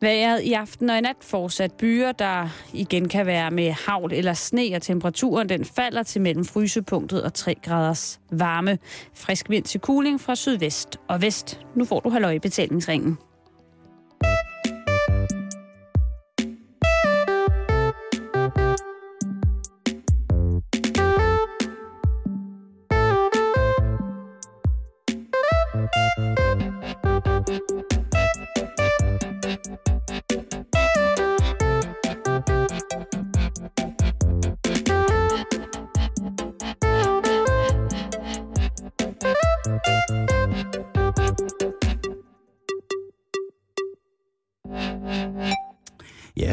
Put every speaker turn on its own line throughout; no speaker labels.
Været i aften og i nat fortsat byer, der igen kan være med havl eller sne, og temperaturen den falder til mellem frysepunktet og 3 graders varme. Frisk vind til kuling fra sydvest og vest. Nu får du halløj i betalingsringen.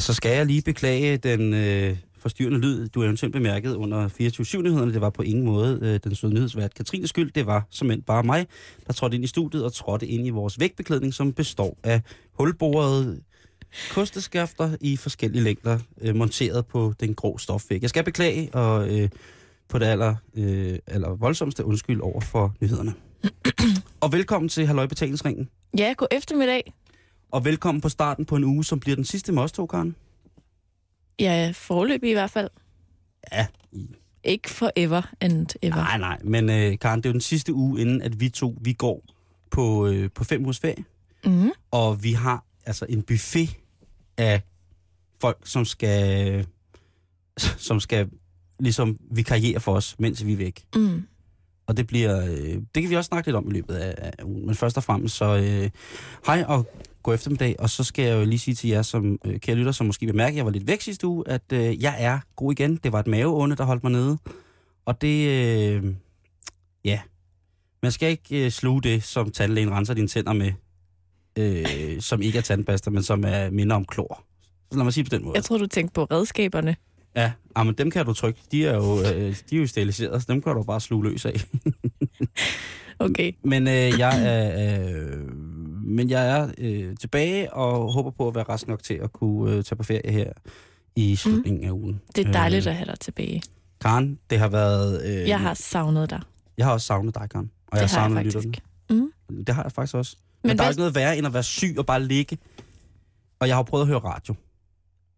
Så skal jeg lige beklage den øh, forstyrrende lyd, du eventuelt bemærket under 24-7-nyhederne. Det var på ingen måde øh, den søde nyhedsvært Katrines skyld. Det var som bare mig, der trådte ind i studiet og trådte ind i vores vægtbeklædning, som består af hulborede kosteskafter i forskellige længder, øh, monteret på den grå stofvæg. Jeg skal beklage og øh, på det aller, øh, aller voldsomste undskyld over for nyhederne. og velkommen til Halløj Betalingsringen.
Ja, god eftermiddag.
Og velkommen på starten på en uge, som bliver den sidste med os to, Karen.
Ja, forløb i hvert fald.
Ja.
Ikke forever and ever.
Nej, nej. Men øh, Karen, det er jo den sidste uge, inden at vi to, vi går på, øh, på fem hos ferie.
Mm.
Og vi har altså en buffet af folk, som skal, som skal ligesom vikariere for os, mens vi er væk.
Mm.
Og det bliver, øh, det kan vi også snakke lidt om i løbet af, af ugen. Men først og fremmest så, øh, hej og god eftermiddag. Og så skal jeg jo lige sige til jer, som øh, kære lytter, som måske bemærker, at jeg var lidt væk sidste uge, at øh, jeg er god igen. Det var et maveånde, der holdt mig nede. Og det, øh, ja, man skal ikke øh, sluge det, som tandlægen renser dine tænder med, øh, som ikke er tandpasta, men som er minder om klor. Så lad mig sige på den måde.
Jeg tror, du tænkte på redskaberne.
Ja, ah, men dem kan du trykke. De er jo, øh, de er jo steriliseret, så dem kan du bare sluge løs af.
Okay.
Men øh, jeg er, øh, men jeg er øh, tilbage og håber på at være rask nok til at kunne øh, tage på ferie her i slutningen mm. af ugen.
Det er dejligt øh, at have dig tilbage.
Karen, det har været... Øh,
Jeg har savnet dig.
jeg har også savnet dig, Karen. Og
det
jeg
har jeg
savnet
faktisk.
lytterne.
Mm.
Det har jeg faktisk også. Men,
Men
der er
hvad-
ikke noget værre end at være syg og bare ligge. Og jeg har prøvet at høre radio,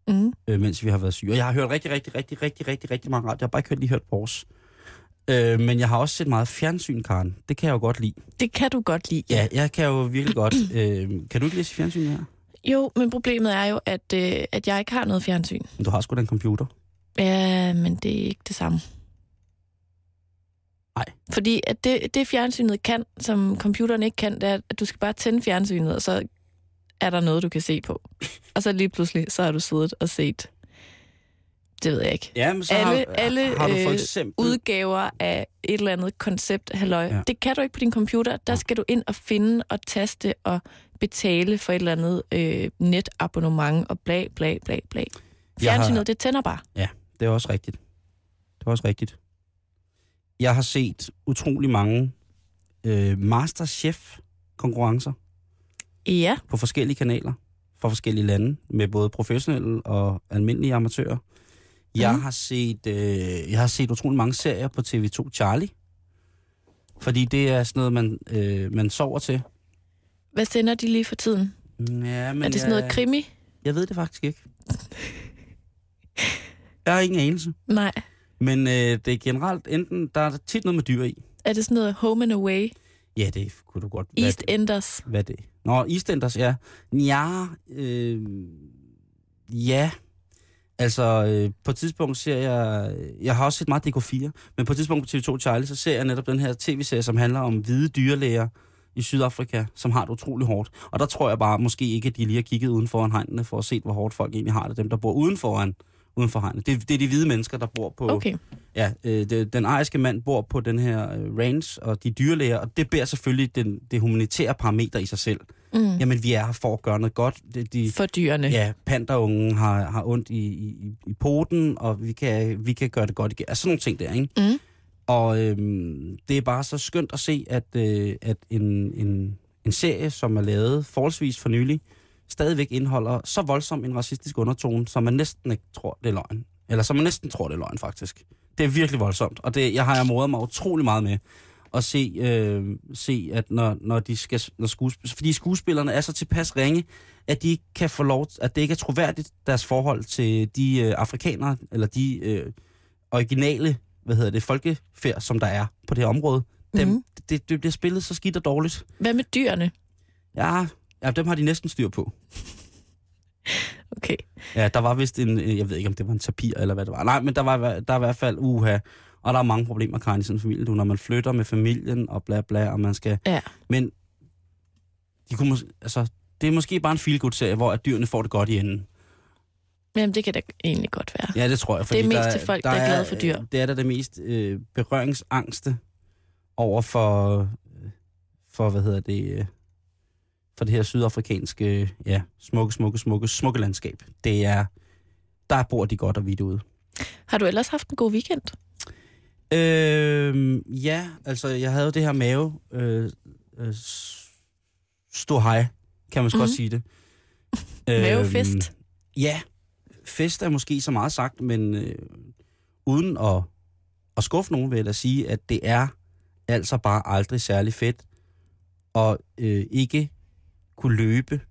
Mm.
øh, mens vi har været syge. Og jeg har hørt rigtig, rigtig, rigtig, rigtig, rigtig, rigtig mange radio. Jeg har bare ikke hørt, lige hørt vores. Øh, men jeg har også set meget fjernsyn, Karen. Det kan jeg jo godt lide.
Det kan du godt lide.
Ja, jeg kan jo virkelig godt. Øh, kan du ikke læse fjernsyn her?
Jo, men problemet er jo, at, øh, at jeg ikke har noget fjernsyn.
Men du har sgu da en computer.
Ja, men det er ikke det samme.
Nej.
Fordi at det, det fjernsynet kan, som computeren ikke kan, det er, at du skal bare tænde fjernsynet, og så er der noget, du kan se på. Og så lige pludselig, så har du siddet og set, det ved jeg ikke,
Ja, men så
Alle-
har,
alle,
har du for
øh,
eksempel...
udgaver af et eller andet koncept, halløj.
Ja.
Ja. Det kan du ikke på din computer. Der skal du ind og finde og taste og betale for et eller andet øh, netabonnement og bla bla bla bla.
Jeg har-
Fjernsynet, det tænder bare.
Det er også rigtigt. Det er også rigtigt. Jeg har set utrolig mange øh, Masterchef-konkurrencer
Ja,
på forskellige kanaler fra forskellige lande, med både professionelle og almindelige amatører. Jeg
Mhm.
har set øh, jeg har set utrolig mange serier på TV2 Charlie. Fordi det er sådan noget, man, øh, man sover til.
hvad sender de lige for tiden?
Ja, men
er det sådan
jeg,
noget krimi?
Jeg ved det faktisk ikke. Jeg har ingen anelse.
Nej.
Men øh, det er generelt enten, der er tit noget med dyr i.
Er det sådan noget Home and Away?
Ja, det kunne du godt. Hvad
East
det?
Enders?
Hvad er det? Nå, EastEnders, ja. Ja, øh, ja. Altså, øh, på et tidspunkt ser jeg... Jeg har også set meget DK4, men på et tidspunkt på TV2 Charlie, så ser jeg netop den her tv-serie, som handler om hvide dyrlæger i Sydafrika, som har det utrolig hårdt. Og der tror jeg bare måske ikke, at de lige har kigget uden foran hegnene for at se, hvor hårdt folk egentlig har det. Dem, der bor uden foran, uden for hegnene. Det, det er de hvide mennesker, der bor på...
Okay.
Ja, øh, det, den ariske mand bor på den her øh, range, og de dyrlæger, og det bærer selvfølgelig den, det humanitære parameter i sig selv.
Mm.
Jamen, vi er her for at gøre noget godt. De, de,
For dyrene.
ja, pandaungen har, har ondt i, i, i poten, og vi kan, vi kan gøre det godt igen. Altså sådan nogle ting der, ikke?
Mm.
Og øhm, det er bare så skønt at se, at, øh, at en, en, en serie, som er lavet forholdsvis for nylig, stadigvæk indeholder så voldsom en racistisk undertone, som man næsten ikke tror, det er løgn. Eller som man næsten tror, det er løgn, faktisk. Det er virkelig voldsomt, og det, jeg har jeg modet mig utrolig meget med at se, øh, se at når, når de skal, når skuespil, fordi skuespillerne er så tilpas ringe, at de ikke kan få lov, at det ikke er troværdigt, deres forhold til de øh, afrikanere, eller de øh, originale, hvad hedder det, folkefærd, som der er på det her område. Dem,
Mhm.
det, det bliver spillet så skidt og dårligt.
Hvad med dyrene?
Ja, ja, dem har de næsten styr på.
Okay.
Ja, der var vist en, øh, jeg ved ikke, om det var en tapir eller hvad det var. Nej, men der var der er i hvert fald uha. Og der er mange problemer, Karin, i sådan en familie, du, når man flytter med familien og bla bla, og man skal...
Ja.
Men de kunne mås- altså, det er måske bare en feel serie hvor at dyrene får det godt i enden.
Jamen, det kan da egentlig godt være.
Ja, det tror jeg.
Det er mest
der,
til folk, der er glade for dyr.
Det er da det mest øh, berøringsangste over for, øh, for, hvad hedder det, øh, for det her sydafrikanske, ja, smukke, smukke, smukke, smukke landskab. Det er, der bor de godt og vidt ude.
Har du ellers haft en god weekend?
Øh, ja, altså jeg havde jo det her mave øh, øh, stå hej, kan man mm. godt
Mhm.
sige det.
Mavefest?
Øhm, ja, fest er måske så meget sagt, men øh, uden at, at skuffe nogen, vil jeg sige, at det er altså bare aldrig særlig fedt at øh, ikke kunne løbe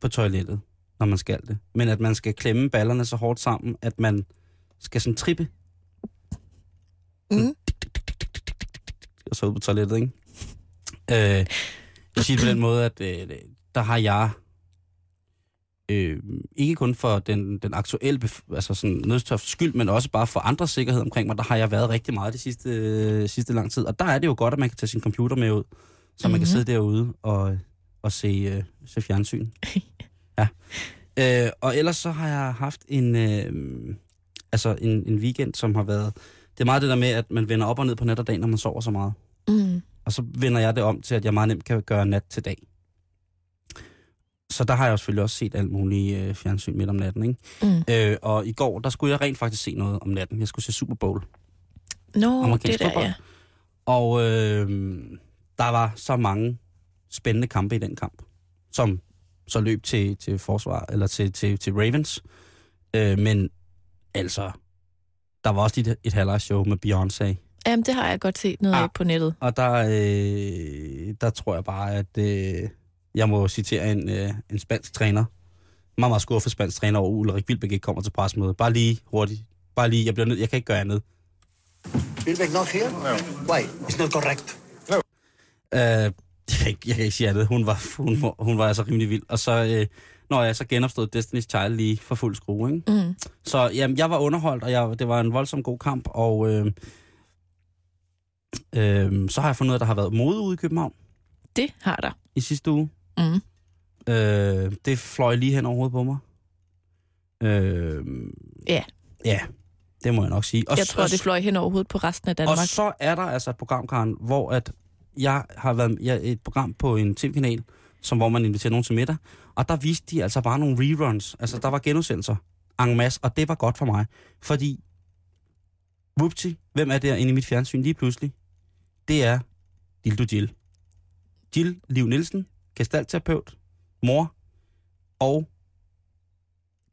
på toilettet, når man skal det. Men at man skal klemme ballerne så hårdt sammen, at man skal sådan trippe
Mm.
og så ud på toilettet, ikke? Øh, jeg siger det på den måde, at øh, der har jeg øh, ikke kun for den, den aktuelle altså sådan nødstørf skyld, men også bare for andres sikkerhed omkring mig, der har jeg været rigtig meget de sidste, øh, sidste lang tid. Og der er det jo godt, at man kan tage sin computer med ud, så mm-hmm. man kan
Mhm.
sidde derude og, og se, øh, se fjernsyn. ja. Øh, og ellers så har jeg haft en, øh, altså en, en weekend, som har været... Det er meget det der med, at man vender op og ned på nat og dag, når man sover så meget.
Mm.
Og så vender jeg det om til, at jeg meget nemt kan gøre nat til dag. Så der har jeg jo selvfølgelig også set alt muligt øh, fjernsyn midt om natten. Ikke?
Mm.
Øh, og i går, der skulle jeg rent faktisk se noget om natten. Jeg skulle se Super Bowl.
Nå,
Amerikansk
det der, ja.
Og øh, der var så mange spændende kampe i den kamp, som så løb til, til forsvar, eller til, til, til Ravens. Øh, men altså, der var også et, et halvårsshow med Beyoncé.
Jamen, det har jeg godt set noget
Ah.
af på nettet.
Og der, øh, der tror jeg bare, at øh, jeg må citere en, øh, en spansk træner. Meget, meget skuffet spansk træner over Ulrik Vilbæk ikke kommer til presmøde. Bare lige hurtigt. Bare lige, jeg bliver nødt, jeg kan ikke gøre andet.
Wilbeck not here? No. Why? It's not correct.
Øh, jeg, kan ikke, jeg kan ikke sige andet. Hun var, hun, var- hun var altså rimelig vild. Og så, øh, når jeg så genopstod Destiny's Child lige for fuld skrue, ikke?
Mm.
Så jamen, jeg var underholdt, og jeg, det var en voldsom god kamp, og øh, øh, så har jeg fundet ud af, at der har været mode ude i København
Det har der.
i sidste uge.
Mm.
Øh, det fløj lige hen over hovedet på mig. Øh,
Ja.
Ja, det må jeg nok sige. Og,
Jeg
så-
tror, det fløj hen over hovedet på resten af
og
Danmark.
så er der altså et program, Karen, hvor at jeg har været jeg, et program på en tv-kanal, som, hvor man inviterer nogen til middag, og der viste de altså bare nogle reruns. Altså, der var genudsendelser en masse, og det var godt for mig. Fordi, whoopty, hvem er der inde i mit fjernsyn lige pludselig? Det er Dildo Jill. Jill Liv Nielsen, gestaltterapeut, mor, og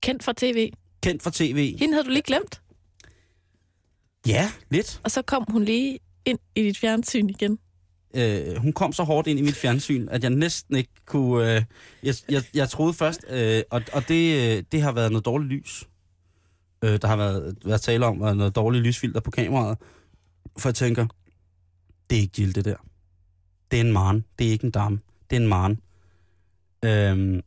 Kendt fra tv.
kendt fra tv.
Hende havde du lige glemt.
Ja, lidt.
Og så kom hun lige ind i dit fjernsyn igen.
Øh, hun kom så hårdt ind i mit fjernsyn, at jeg næsten ikke kunne... Øh, jeg, jeg, jeg troede først, øh, og, og det, øh, det har været noget dårligt lys. Øh, der har været, været tale om øh, noget dårligt lysfilter på kameraet. For jeg tænker, det er ikke Jill, det der. Det er en maren. Det er ikke en dame. Det er en maren. Øhm,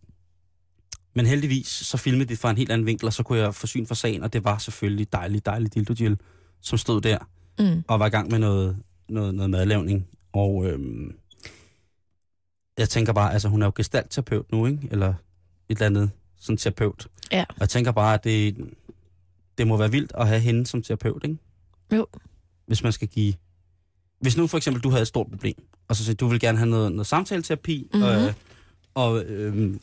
men heldigvis, så filmede det fra en helt anden vinkel, og så kunne jeg få syn for sagen, og det var selvfølgelig dejligt, dejligt Dildo Jill, som stod der
Mm.
og var i gang med noget, noget, noget madlavning. Og øhm, jeg tænker bare, altså hun er jo gestaltterapeut nu, ikke? Eller et eller andet sådan terapeut.
Ja.
Og jeg tænker bare, at det, det må være vildt at have hende som terapeut, ikke?
Jo.
Hvis man skal give... Hvis nu for eksempel du havde et stort problem, og så siger du vil gerne have noget, noget samtaleterapi,
Mhm.
øh, og øhm,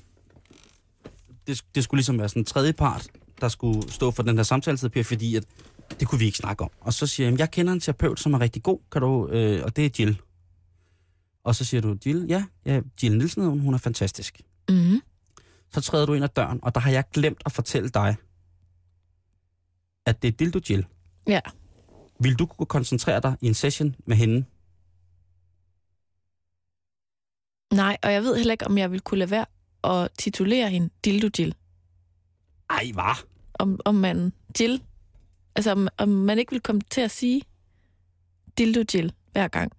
det, det skulle ligesom være sådan en tredje part, der skulle stå for den her samtaleterapi, fordi at det kunne vi ikke snakke om. Og så siger jeg, jeg kender en terapeut, som er rigtig god, kan du, øh, og det er Jill. Og så siger du, Jill, ja, ja Jill Nielsen, hun, hun er fantastisk.
Mm.
Så træder du ind ad døren, og der har jeg glemt at fortælle dig, at det er Dildo Jill.
Ja.
Vil du kunne koncentrere dig i en session med hende?
Nej, og jeg ved heller ikke, om jeg vil kunne lade være at titulere hende Dildo Jill.
Ej, hvad?
Om, om man Jill, altså om, om man ikke vil komme til at sige Dildo Jill hver gang.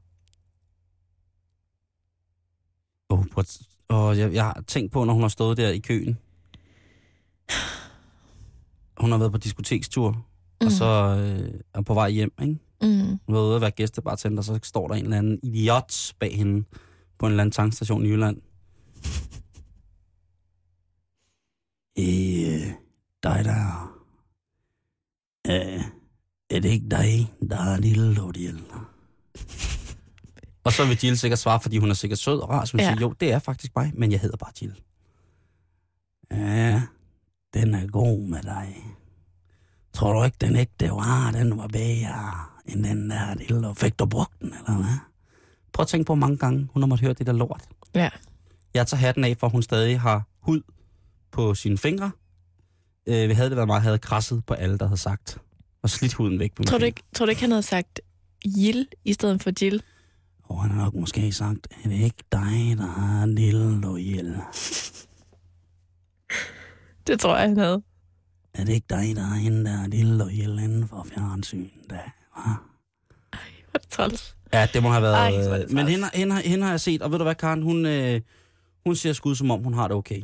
Oh, prøv at- og jeg, jeg har tænkt på, når hun har stået der i køen. Hun har været på diskotekstur, mm. og så øh, er på vej hjem, ikke?
Mm.
Hun har været ude at være gæstebartender, så står der en eller anden idiot bag hende på en eller anden tankstation i Jylland. Øh, dig der. Øh, er det ikke dig, der er en lille lortiel? Og så vil Jill sikkert svare, fordi hun er sikkert sød og rar, så hun
Ja.
siger, jo, det er faktisk mig, men jeg hedder bare Jill. Ja, den er god med dig. Tror du ikke, den ægte var, den var bedre end den der lille, fik du brugt den, eller hvad? Prøv at tænke på, mange gange hun har måttet høre det der lort.
Ja.
Jeg tager hatten af, for hun stadig har hud på sine fingre. Øh, vi havde det været meget, havde krasset på alle, der havde sagt. Og slidt huden væk på
Tror, du ikke, tror du ikke, han havde sagt Jill i stedet for Jill?
Og han har nok måske sagt, er det ikke dig, der har en lille loyal?
Det tror jeg, han havde.
Er det ikke dig, der har hende der er lille loyal inden for fjernsyn? Da, hva?
Hvor er det træls.
Ja, det må have været...
Ej, hvor det
øh, men hende, hende, hende har jeg set, og ved du hvad, Karen, hun, øh, hun ser sgu ud, som om hun har det okay.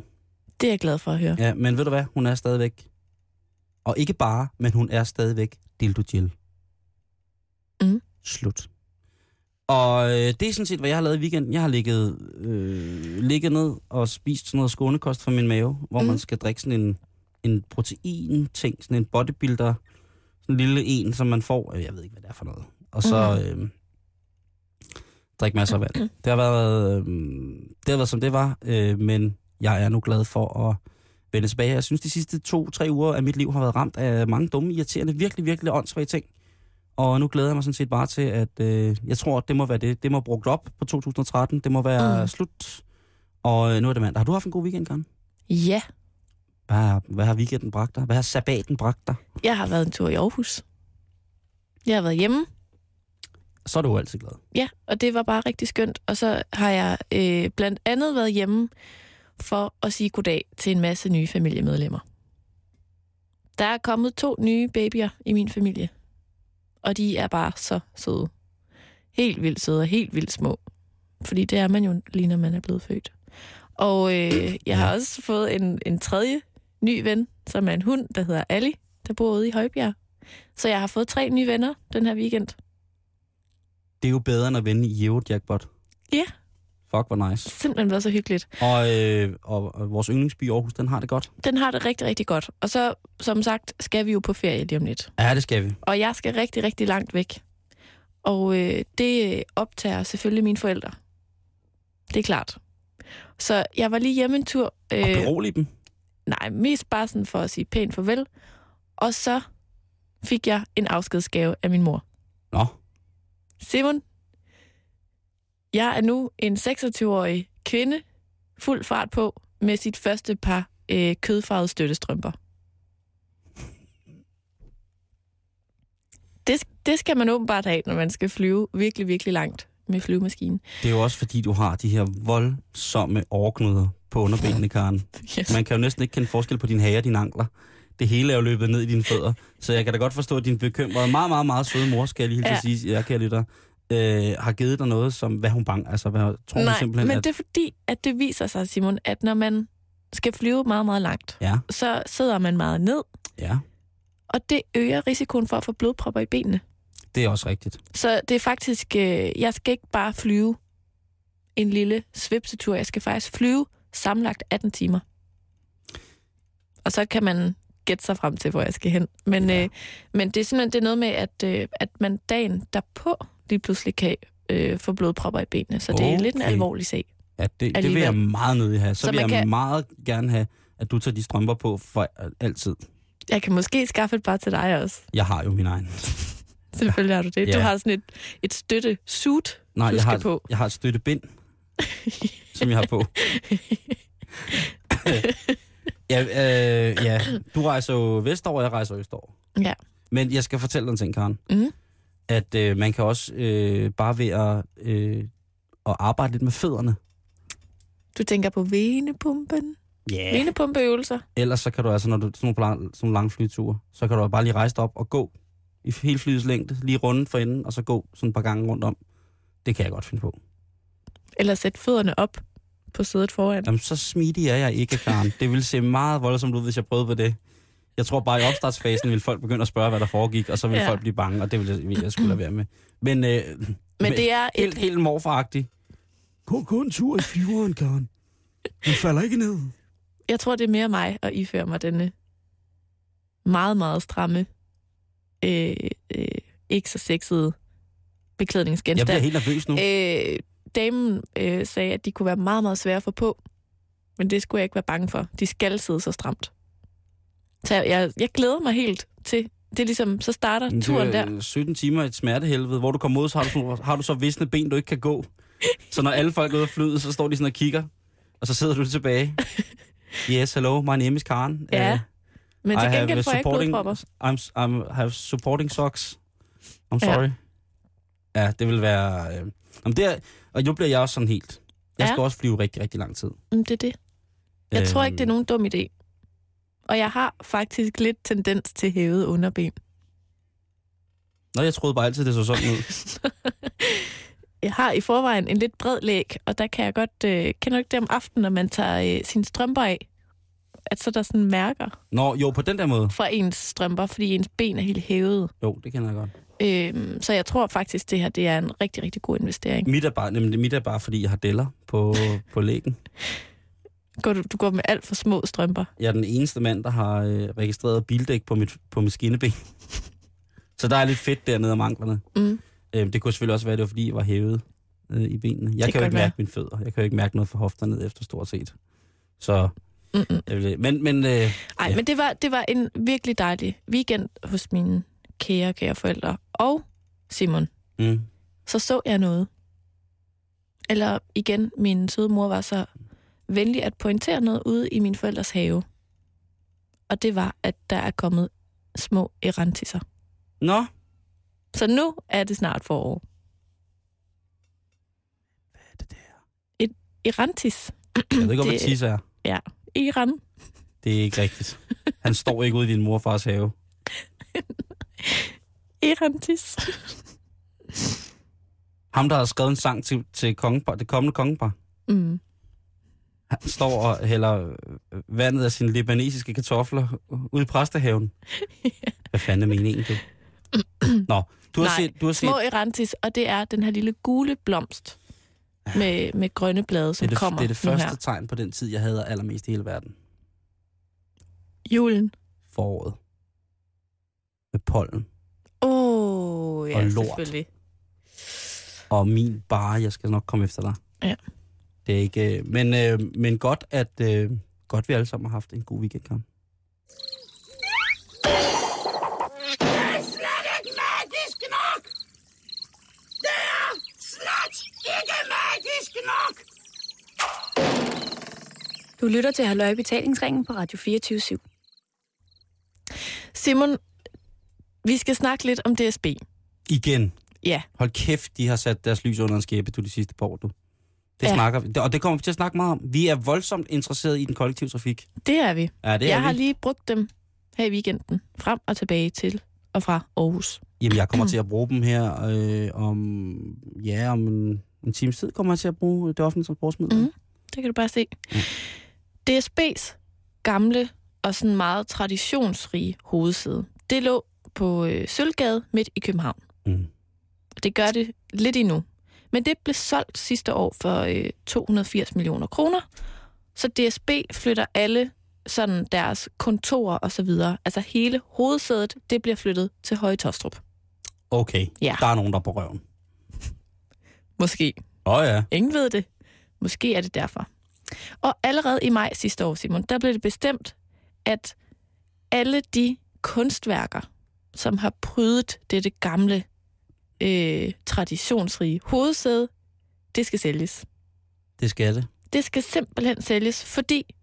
Det er jeg glad for at høre.
Ja, men ved du hvad, hun er stadigvæk... Og ikke bare, men hun er stadigvæk Dildo Jill.
Mm.
Slut. Og øh, det er sådan set, hvad jeg har lavet i weekenden. Jeg har ligget, øh, ligget ned og spist sådan noget skånekost for min mave, hvor
Mm.
mm. man skal drikke sådan en, en protein-ting, sådan en bodybuilder, sådan en lille en, som man får. øh, Jeg ved ikke, hvad det er for noget. Og så øh, drikke masser af vand. Det har været, øh, det har været som det var, øh, men jeg er nu glad for at vende tilbage. Jeg synes, de sidste to-tre uger af mit liv har været ramt af mange dumme, irriterende, virkelig, virkelig åndssvage ting. Og nu glæder jeg mig sådan set bare til, at øh, jeg tror, at det må være det. Det må brugt op på 2013. Det må være
Mm.
slut. Og øh, nu er det mandag. Har du haft en god weekend, Karen?
Ja,
Hvad har, hvad har weekenden bragt dig? Hvad har sabbaten bragt dig?
jeg har været en tur i Aarhus. Jeg har været hjemme,
Så er du jo altid glad.
ja, og det var bare rigtig skønt. Og så har jeg øh, blandt andet været hjemme for at sige goddag til en masse nye familiemedlemmer. Der er kommet to nye babyer i min familie, og de er bare så søde. Helt vildt søde og helt vildt små. Fordi det er man jo lige, når man er blevet født. Og øh, jeg har også fået en, en tredje ny ven, som er en hund, der hedder Ali, der bor ude i Højbjerg. Så jeg har fået tre nye venner den her weekend.
Det er jo bedre end at vinde i Euro-jackpot.
Ja.
Fuck, hvor nice.
Simpelthen været så hyggeligt.
Og, øh, og, og vores yndlingsby Aarhus, den har det godt.
Den har det rigtig, rigtig godt. Og så, som sagt, skal vi jo på ferie lige om lidt.
Ja, det skal vi.
Og jeg skal rigtig, rigtig langt væk. Og øh, det optager selvfølgelig mine forældre. Det er klart. Så jeg var lige hjemme en tur.
Og
Øh,
berolige dem.
nej, mest bare sådan for at sige pænt farvel. Og så fik jeg en afskedsgave af min mor.
Nå,
Simon, jeg er nu en 26-årig kvinde, fuld fart på, med sit første par øh, kødfarvede støttestrømper. Det, det skal man åbenbart have, når man skal flyve virkelig, virkelig langt med flyvemaskinen.
det er jo også fordi, du har de her voldsomme overknuder på underbenene, Karen.
Yes.
Man kan jo næsten ikke kende forskel på din hage og dine ankler. Det hele er jo løbet ned i dine fødder. Så jeg kan da godt forstå, at din bekymrede, meget, meget, meget søde mor, skal jeg lige ja. Sige, jeg kan lytte, øh, har givet dig noget, som, hvad hun bang, altså, hvad, tror hun
Nej,
simpelthen,
men
at,
det er fordi, at det viser sig, Simon, at når man skal flyve meget, meget langt,
ja,
så sidder man meget ned,
ja,
og det øger risikoen for at få blodpropper i benene.
det er også rigtigt.
Så det er faktisk, øh, jeg skal ikke bare flyve en lille svipsetur, jeg skal faktisk flyve sammenlagt 18 timer. Og så kan man gætte sig frem til, hvor jeg skal hen. Men,
ja.
øh, men det er simpelthen det er noget med, at, øh, at man dagen derpå lige pludselig kan øh, få blodpropper i benene. Så det er lidt en
Okay.
alvorlig sag.
Ja, det, det vil jeg meget nødig have. Så,
Så
vil jeg kan... meget gerne have, at du tager de strømper på for altid.
Jeg kan måske skaffe et par til dig også.
Jeg har jo min egen.
Selvfølgelig har du det.
Ja.
Du har sådan et, et støtte suit,
Nej,
du
jeg har,
på.
jeg har et støttebind, som jeg har på. ja, øh, ja, du rejser jo vestover, og jeg rejser østover.
Ja.
Men jeg skal fortælle dig en ting, Karen.
Mhm.
At øh, man kan også øh, bare ved at, øh, at arbejde lidt med fødderne,
Du tænker på venepumpen?
Ja.
Venepumpeøvelser?
Ellers så kan du altså, når du sådan nogle, lang, sådan nogle lange flyture, så kan du bare lige rejse dig op og gå i hele flyets længde, lige runde for enden, og så gå sådan et par gange rundt om. Det kan jeg godt finde på.
Eller sætte fødderne op på sædet foran?
Jamen, så smidig er jeg ikke, Karen. Det ville se meget voldsomt ud, hvis jeg prøvede på det. Jeg tror bare, i opstartsfasen ville folk begynde at spørge, hvad der foregik, og så ville
Ja.
folk blive bange, og det ville jeg, ville jeg skulle lade være med. Men, øh,
Men det er
helt,
et,
helt morfaragtigt. Gå, gå en tur i flyveren, Karen. Du falder ikke ned.
jeg tror, det er mere mig at iføre mig denne meget, meget stramme, øh, øh, ikke så sexede
Jeg
beklædningsgenstand.
bliver helt nervøs nu.
Øh, damen øh, sagde, at de kunne være meget, meget svære at få på. Men det skulle jeg ikke være bange for. De skal sidde så stramt. Så jeg, jeg, glæder mig helt til, det er ligesom, så starter turen
det er
der.
17 timer i et smertehelvede, hvor du kommer ud, så har du, sådan, har du så visne ben, du ikke kan gå. Så når alle folk er ude af flyet, så står de sådan og kigger, og så sidder du tilbage. Yes, hello, my name is Karen.
Ja,
Uh,
Men til gengæld får jeg ikke blodpropper.
I'm, I'm have supporting socks. I'm sorry. Ja, ja det vil være... Øh, jamen det er, og nu bliver jeg også sådan helt... Jeg
Ja.
skal også flyve rigtig, rigtig lang tid.
Mm, det er det. Jeg tror ikke, det er
Øhm,
nogen dum idé. Og jeg har faktisk lidt tendens til hævet underben.
Nå, jeg troede bare altid, det så sådan ud.
Jeg har i forvejen en lidt bred læg, og der kan jeg godt... Øh, kender du ikke det om aftenen, når man tager øh, sine strømper af? At så er der sådan mærker
Nå, jo, på den der måde.
fra ens strømper, fordi ens ben er helt hævet.
Jo, det kender jeg godt.
Øhm, så jeg tror faktisk, det her det er en rigtig, rigtig god investering.
Mit er bare, nemlig, mit er bare fordi jeg har deller på, på lægen.
Går du, du går med alt for små strømper.
Jeg er den eneste mand, der har øh, registreret bildæk på mit, på mit skinneben. Så der er lidt fedt dernede om anklerne.
Mm.
Øh, det kunne selvfølgelig også være, det var fordi, jeg var hævet øh, i benene. Jeg
Det
kan jo ikke
være.
mærke mine fødder. Jeg kan jo ikke mærke noget fra hofter ned efter stort set. Så,
Mm-mm.
jeg vil, men, men øh,
Ej,
ja.
men det var, det var en virkelig dejlig weekend hos mine kære, kære forældre. Og Simon,
mm,
så så jeg noget. Eller igen, min søde mor var så venlig at pointere noget ude i min forældres have. Og det var, at der er kommet små erantisser.
Nå,
Så nu er det snart forår.
hvad er det der?
Erantis.
Jeg ved ikke, hvad
Det-
tis er.
Iran.
Det er ikke rigtigt. Han står ikke ude i din morfars have.
Erantis.
Ham, der har skrevet en sang til, til kongepar, det kommende kongepar.
Mm.
Han står og hælder øh, vandet af sine libanesiske kartofler ude i præstehaven. Hvad fanden er meningen det? Nå, du har
Nej,
set... Du har set
Små erantis, og det er den her lille gule blomst med, med grønne blade,
det,
som
er det,
kommer
det er det første
her.
tegn på den tid, jeg hader allermest i hele verden.
Julen.
Foråret. Med pollen.
Åh, oh, ja,
Og lort.
selvfølgelig.
Og min bare, jeg skal nok komme efter dig.
Ja.
Det er ikke... øh, Men, øh, men godt, at... Øh, godt, vi alle sammen har haft en god weekend, Karen.
Du lytter til Halløj Betalingsringen på Radio 24 /7.
Simon, vi skal snakke lidt om DSB.
Igen.
Ja,
Hold kæft, de har sat deres lys under en skæbe, du, de sidste par år, du. Det
Ja.
snakker vi. Og det kommer vi til at snakke meget om. Vi er voldsomt interesseret i den kollektive trafik.
det er vi.
Ja, det er
jeg
vi.
har lige brugt dem her i weekenden, frem og tilbage til og fra Aarhus.
Jamen, jeg kommer til at bruge dem her øh, om... Ja, om en, en times tid kommer jeg til at bruge det offentlige transportmiddel.
Mhm. Det kan du bare se. DSB's gamle og sådan meget traditionsrige hovedsæde, det lå på øh, Sølvgade midt i København.
Mm.
Det gør det lidt endnu. Men det blev solgt sidste år for øh, 280 millioner kroner. Så DSB flytter alle sådan deres kontorer og så videre. Altså hele hovedsædet, det bliver flyttet til Høje Tostrup.
Okay,
Ja.
der er nogen, der er på røven.
Måske.
Åh oh, ja.
Ingen ved det. Måske er det derfor. Og allerede i maj sidste år, Simon, der blev det bestemt, at alle de kunstværker, som har prydet dette gamle, øh, traditionsrige hovedsæde, det skal sælges.
Det skal det.
Det skal simpelthen sælges, fordi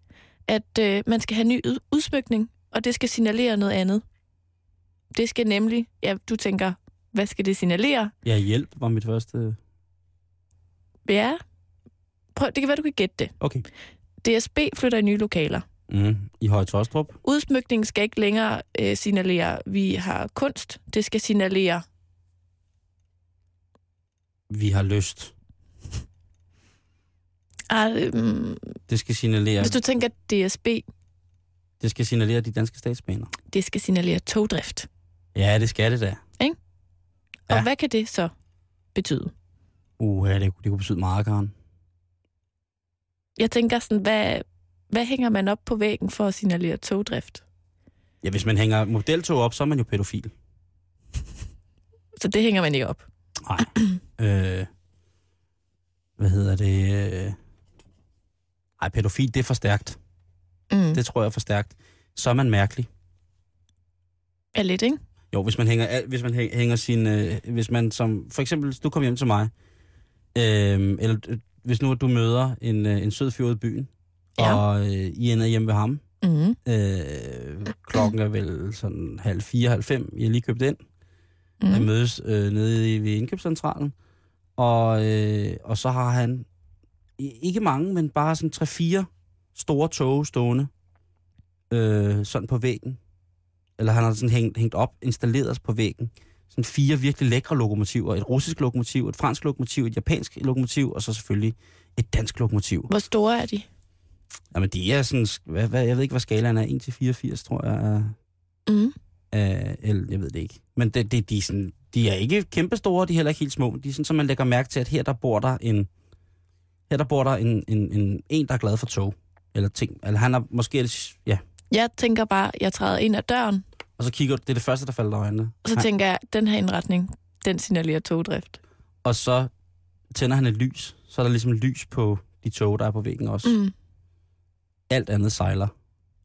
at øh, man skal have ny ud- udsmykning, og det skal signalere noget andet. Det skal nemlig, ja, du tænker, hvad skal det signalere?
Ja, hjælp var mit første...
Ja, prøv, det kan være, du kan gætte det.
Okay.
DSB flytter i nye lokaler.
Mm. I Høje Tostrup.
Udsmykningen skal ikke længere øh, signalere, vi har kunst. Det skal signalere,
Vi har lyst.
at, øh,
Det skal signalere,
hvis du tænker DSB,
det skal signalere de danske statsbaner.
det skal signalere togdrift.
Ja, det skal det da.
Og
Ja.
hvad kan det så betyde?
Uh, ja, det, det kunne betyde meget, Karen.
Jeg tænker sådan, hvad, hvad hænger man op på væggen for at signalere togdrift?
Ja, hvis man hænger modeltog op, så er man jo pædofil.
Så det hænger man ikke op.
Nej. øh, hvad hedder det? Øh... Ej, pædofil, det er for stærkt.
Mm.
Det tror jeg er for stærkt. Så er man mærkelig.
Er lidt, ikke?
Jo, hvis man hænger, hvis man hæ- hænger sin... Øh, hvis man som... For eksempel, du kommer hjem til mig, øh, eller øh, hvis nu du møder en, øh, en sød fyr i byen,
Ja.
og øh, I ender hjemme ved ham,
Mm.
øh, klokken er vel sådan halv fire, halv fem, I har lige købt ind, mm.
Mm.
Jeg mødes øh, nede i, ved indkøbscentralen, og, øh, og så har han ikke mange, men bare sådan tre-fire store tog stående øh, sådan på væggen. Eller han har sådan hængt, hængt op, installeret på væggen. Sådan fire virkelig lækre lokomotiver. Et russisk lokomotiv, et fransk lokomotiv, et japansk lokomotiv, og så selvfølgelig et dansk lokomotiv.
Hvor store er de?
Jamen, de er sådan, hvad, hvad, jeg ved ikke, hvad skalaen er, 1-84, tror jeg,
Mm.
Af el, jeg ved det ikke. Men det, det, de, er sådan, de er ikke kæmpestore, de er heller ikke helt små. De er sådan, så man lægger mærke til, at her der bor der en, her der bor der en, en, en, en der er glad for tog. Eller ting. Eller han er måske, ja.
Jeg tænker bare, jeg træder ind ad døren,
Og så kigger du, det er det første, der falder dig øjnene.
og så
Han-
tænker jeg, den her indretning, den signalerer togdrift.
Og så tænder han et lys. Så er der ligesom lys på de tog, der er på væggen også. Mm. Alt andet sejler.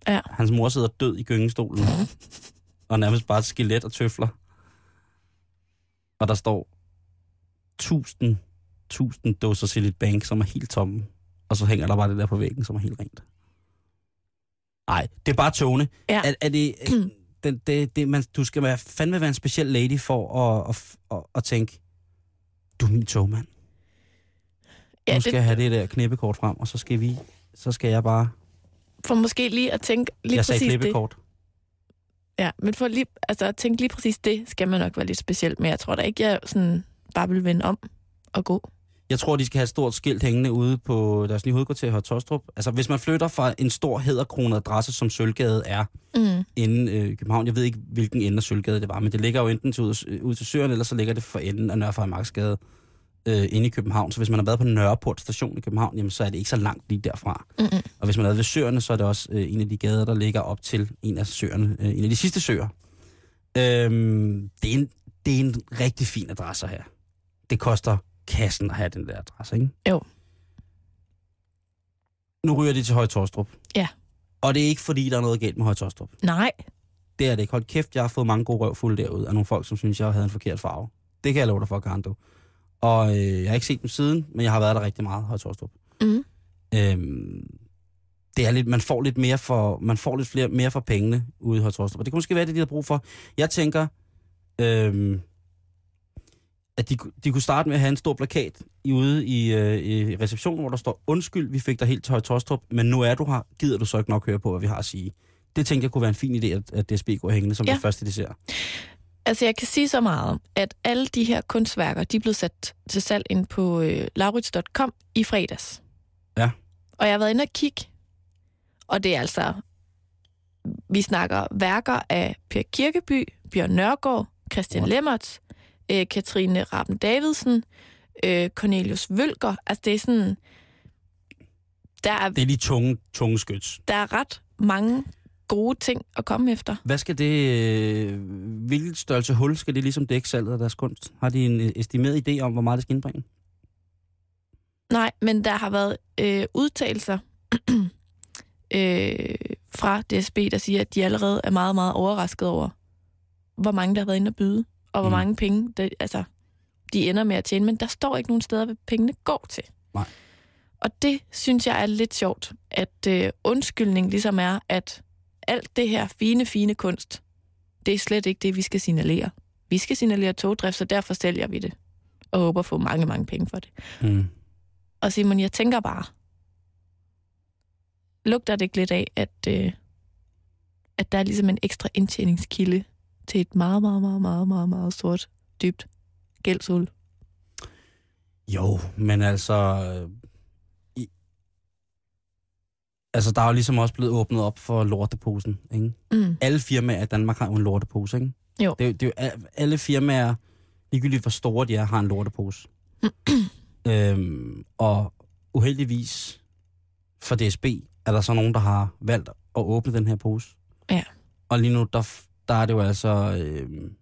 Ja.
Hans mor sidder død i gyngestolen. og nærmest bare et skelet og tøfler. Og der står tusind, tusind dåser Silent Bank, som er helt tomme. Og så hænger der bare det der på væggen, som er helt rent. Nej, det er bare togene.
Ja.
Er, er det, den, det, det, man, du skal være, fandme være en speciel lady for at, at, at, at tænke, du er min togmand.
Ja,
nu skal
det,
jeg have det der knippekort frem, og så skal vi, så skal jeg bare,
for måske lige at tænke lige
jeg sagde
præcis det.
knippekort.
Ja, men for lige, altså, at tænke lige præcis det, skal man nok være lidt specielt med. Jeg tror da ikke, jeg sådan bare vil vende om og gå.
Jeg tror, de skal have et stort skilt hængende ude på deres nye hovedkvarter her Tostrup. Altså, hvis man flytter fra en stor hæderkronet adresse, som Sølvgade er
Mm.
inde øh, i København, jeg ved ikke, hvilken ende af Sølvgade det var, men det ligger jo enten til ud, øh, ud til Søren, eller så ligger det for enden af Nørrefejmarksgade øh, inde i København. Så hvis man har været på Nørreport station i København, jamen, så er det ikke så langt lige derfra.
Mm-mm.
Og hvis man er ved søerne, så er det også øh, en af de gader, der ligger op til en af søerne, øh, en af de sidste søer. Øhm, det, er en, det er en rigtig fin adresse her. Det koster kassen at have den der adresse, ikke?
Jo.
Nu ryger de til Høje Torstrup.
Ja.
Og det er ikke, fordi der er noget galt med Høje Torstrup.
Nej,
Det er det ikke. Hold kæft, jeg har fået mange gode røvfulde derude af nogle folk, som synes, jeg havde en forkert farve. Det kan jeg love dig for, Karen, du. Og øh, jeg har ikke set dem siden, men jeg har været der rigtig meget, Høje Torstrup.
mm.
Øhm, det er lidt, man får lidt mere for, man får lidt flere, mere for pengene ude i Høje Torstrup. Og det kunne måske være det, de har brug for. Jeg tænker, øhm, at de, de kunne starte med at have en stor plakat i, ude i, øh, i receptionen, hvor der står, undskyld, vi fik dig helt til Høje Torstrup, men nu er du her, gider du så ikke nok høre på, hvad vi har at sige. Det tænkte jeg kunne være en fin idé, at, at DSB går hængende som
Ja.
det første, de ser.
Altså, jeg kan sige så meget, at alle de her kunstværker, de er blevet sat til salg ind på øh, laurits.com i fredags.
Ja.
Og jeg har været inde og kigge, og det er altså, vi snakker værker af Per Kirkeby, Bjørn Nørgaard, Christian
What?
Lemmerts, øh, Katrine Rappen Davidsen, øh, Cornelius Vølger. Altså, det er sådan, der er,
Det er de tunge, tunge skyts.
der er ret mange gode ting at komme efter.
Hvad skal det, øh, hvilket størrelse hul skal det ligesom dække salget af deres kunst? Har de en øh, estimeret idé om, hvor meget det skal indbringe?
Nej, men der har været øh, udtalelser øh, fra DSB, der siger, at de allerede er meget, meget overrasket over, hvor mange der har været inde og byde, og hvor
mm.
mange penge det, altså, de ender med at tjene. Men der står ikke nogen steder, hvad pengene går til.
Nej.
Og det synes jeg er lidt sjovt, at øh, undskyldning ligesom er, at alt det her fine, fine kunst, det er slet ikke det, vi skal signalere. Vi skal signalere togdrift, så derfor sælger vi det, og håber at få mange, mange penge for det.
Mm.
Og Simon, jeg tænker bare, lugter det ikke lidt af, at, øh, at der er ligesom en ekstra indtjeningskilde til et meget, meget, meget, meget, meget, meget stort, dybt gældshul?
Jo, men altså... øh, altså, der er jo ligesom også blevet åbnet op for lorteposen, ikke?
Mm.
Alle firmaer i Danmark har jo en lortepose, ikke?
Jo.
Det, er det er jo alle firmaer, ligegyldigt hvor store de er, har en lortepose. øhm, og uheldigvis for DSB er der så nogen, der har valgt at åbne den her pose.
Ja.
Og lige nu, der, der er det jo altså... Øhm,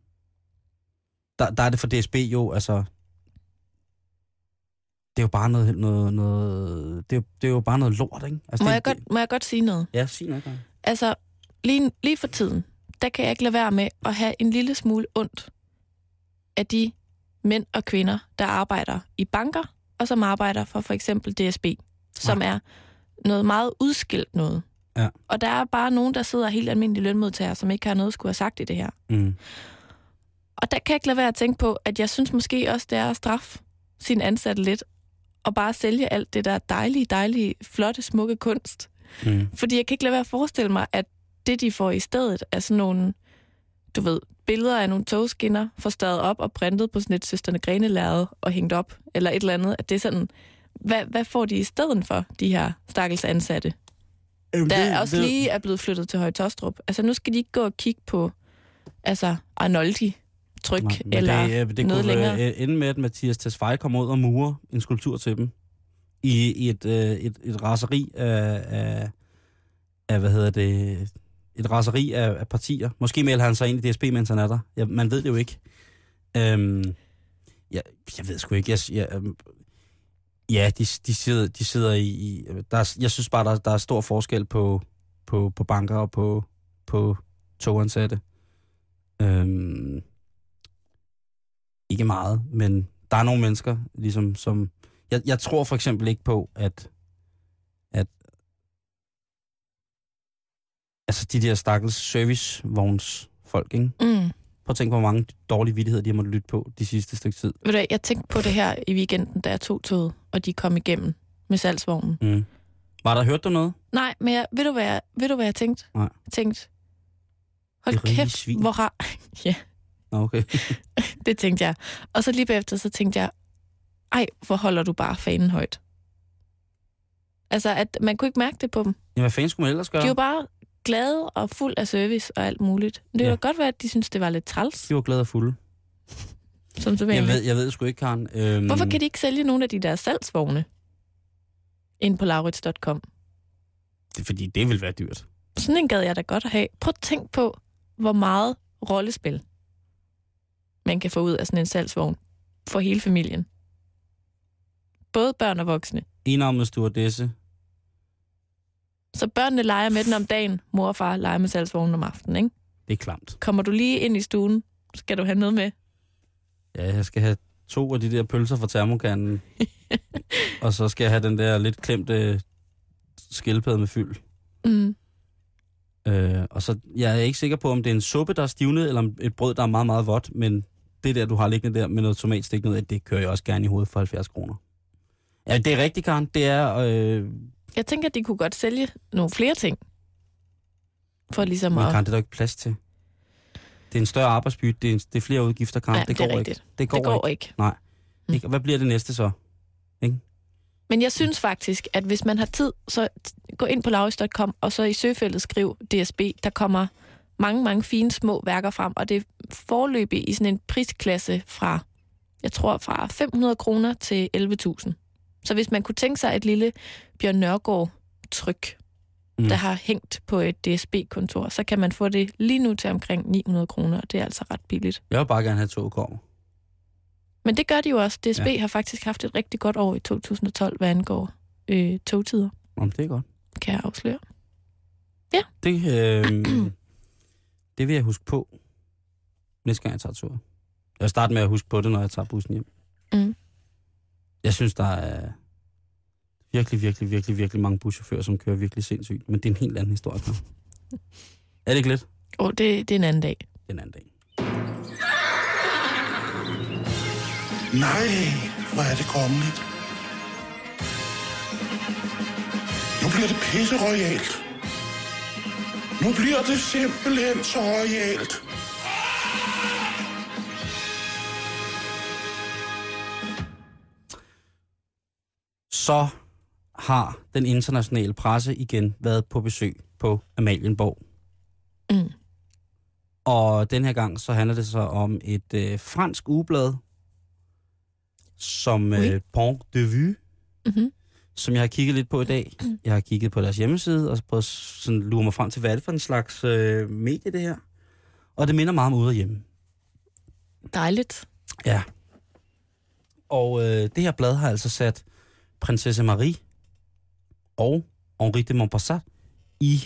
der, der er det for DSB jo, altså... Det er jo bare noget... noget, noget det, er, jo- det er jo bare noget lort, ikke? Altså,
Må,
det,
jeg godt, må jeg godt sige noget?
Ja, sig noget.
Altså, lige, lige for tiden, der kan jeg ikke lade være med at have en lille smule ondt af de mænd og kvinder, der arbejder i banker, og som arbejder for for eksempel DSB, som er noget meget udskilt noget.
Ja.
Og der er bare nogen, der sidder helt almindelige lønmodtagere, som ikke har noget at skulle have sagt i det her.
Mm.
Og der kan jeg ikke lade være at tænke på, at jeg synes måske også, det er at straffe sin ansatte lidt, og bare sælge alt det der dejlige, dejlige, flotte, smukke kunst.
Mm.
Fordi jeg kan ikke lade være at forestille mig, at det, de får i stedet, er sådan nogle, du ved, billeder af nogle togskinner, forstået op og printet på sådan et søsterne grene og hængt op, eller et eller andet. At det er sådan, hvad, hvad får de i stedet for, de her stakkels ansatte?
Jamen,
Der
det-
er også
det-
lige er blevet flyttet til Høje-Tostrup. Altså, nu skal de ikke gå og kigge på, altså, Arnoldi tryk,
Nej,
eller
det, det
noget
kunne
længere.
øh, ende med, at Mathias Tesfaye kommer ud og murer en skulptur til dem. I, i et, øh, et, et raseri af, af, af, hvad hedder det, et raseri af, af partier. Måske melder han sig ind i DSB, mens han er der. Ja, man ved det jo ikke. Øhm, ja, jeg ved sgu ikke. Jeg, jeg, øhm, ja, de, de, sidder, de sidder i... i der er, jeg synes bare, der, der er stor forskel på, på, på banker og på, på togansatte. Øhm, ikke meget, men der er nogle mennesker, ligesom som... Jeg, jeg tror for eksempel ikke på, at, at altså de der stakkels servicevogns folk, ikke?
Mm.
Prøv at tænke på, hvor mange dårlige vidtigheder, de har måttet lytte på de sidste stykke tid.
Ved du, jeg tænkte på det her i weekenden, da jeg tog toget, og de kom igennem med salgsvognen.
Mm. Var der hørt du noget?
Nej, men jeg, ved, du, hvad jeg, ved du, hvad jeg tænkte?
Nej.
Jeg tænkte, hold kæft,
svin.
hvor har... ja,
okay.
det tænkte jeg. Og så lige bagefter, så tænkte jeg, ej, hvor holder du bare fanen højt. Altså, at man kunne ikke mærke det på dem.
Jamen, hvad fanden skulle man ellers gøre?
De var bare glade og fuld af service og alt muligt. Men det Ja. godt være, at de synes, det var lidt træls,
De var glade og fulde.
som så
Jeg ved, jeg ved sgu ikke, Karen. Øhm,
Hvorfor kan de ikke sælge nogle af de der salgsvogne ind på laurits.com?
Det er, fordi det vil være dyrt.
Sådan en gad jeg da godt at have. Prøv at tænk på, hvor meget rollespil man kan få ud af sådan en salgsvogn for hele familien. Både børn og voksne.
Enarmet stewardesse.
Så børnene leger med den om dagen, mor og far leger med salgsvognen om aftenen, ikke?
Det er klamt.
Kommer du lige ind i stuen, skal du have noget med.
Ja, jeg skal have to af de der pølser fra termokanden. og så skal jeg have den der lidt klemte skildpadde med fyld.
Mm.
Øh, og så, jeg er ikke sikker på, om det er en suppe, der er stivnet, eller et brød, der er meget, meget vådt, men det der, du har liggende der med noget tomatstik ned, det kører jeg også gerne i hovedet for 70 kroner. Ja, det er rigtigt, Karen. Det er... Øh,
Jeg tænker, at de kunne godt sælge nogle flere ting. For ligesom
men
at...
Karen, det er der ikke plads til. Det er en større arbejdsbytte, det er, en, det er flere udgifter, Karen.
Ja,
det, går ikke. Det går,
det går
ikke.
ikke.
Nej.
Mm.
Ikke? Hvad bliver det næste så?
Men jeg synes faktisk, at hvis man har tid, så gå ind på lauris.com, og så i søgefeltet skriv DSB. Der kommer mange, mange fine små værker frem, og det er forløbig i sådan en prisklasse fra, jeg tror, fra 500 kroner til 11.000. Så hvis man kunne tænke sig et lille Bjørn Nørgaard tryk,
Mm.
der har hængt på et DSB-kontor, så kan man få det lige nu til omkring 900 kroner, og det er altså ret billigt.
Jeg vil bare gerne have to kommer.
Men det gør de jo også. DSB
Ja.
ja. har faktisk haft et rigtig godt år i 2012, hvad angår øh, togtider,
Om det er godt.
kan jeg afsløre.
Det, øh, det vil jeg huske på, næste gang jeg tager tur. Jeg vil starte med at huske på det, når jeg tager bussen hjem.
Mm.
Jeg synes, der er virkelig, virkelig, virkelig, virkelig mange buschauffører, som kører virkelig sindssygt. Men det er en helt anden historie. Er det ikke lidt?
Og det, det er en anden dag.
Den anden dag.
Nej, hvor er det kongeligt. Nu bliver det pisse royalt. Nu bliver det simpelthen så royalt.
Så har den internationale presse igen været på besøg på Amalienborg.
Mm.
Og den her gang så handler det så om et øh, fransk ugeblad, som
Oui.
øh, Pont de Vue,
Mm-hmm.
Som jeg har kigget lidt på i dag. Jeg har kigget på deres hjemmeside og prøvet sådan lure mig frem til, hvad er det for en slags øh, medie det her. Og det minder meget om ude og hjemme.
Dejligt.
Ja. Og øh, det her blad har altså sat prinsesse Marie og Henri de Montpassat i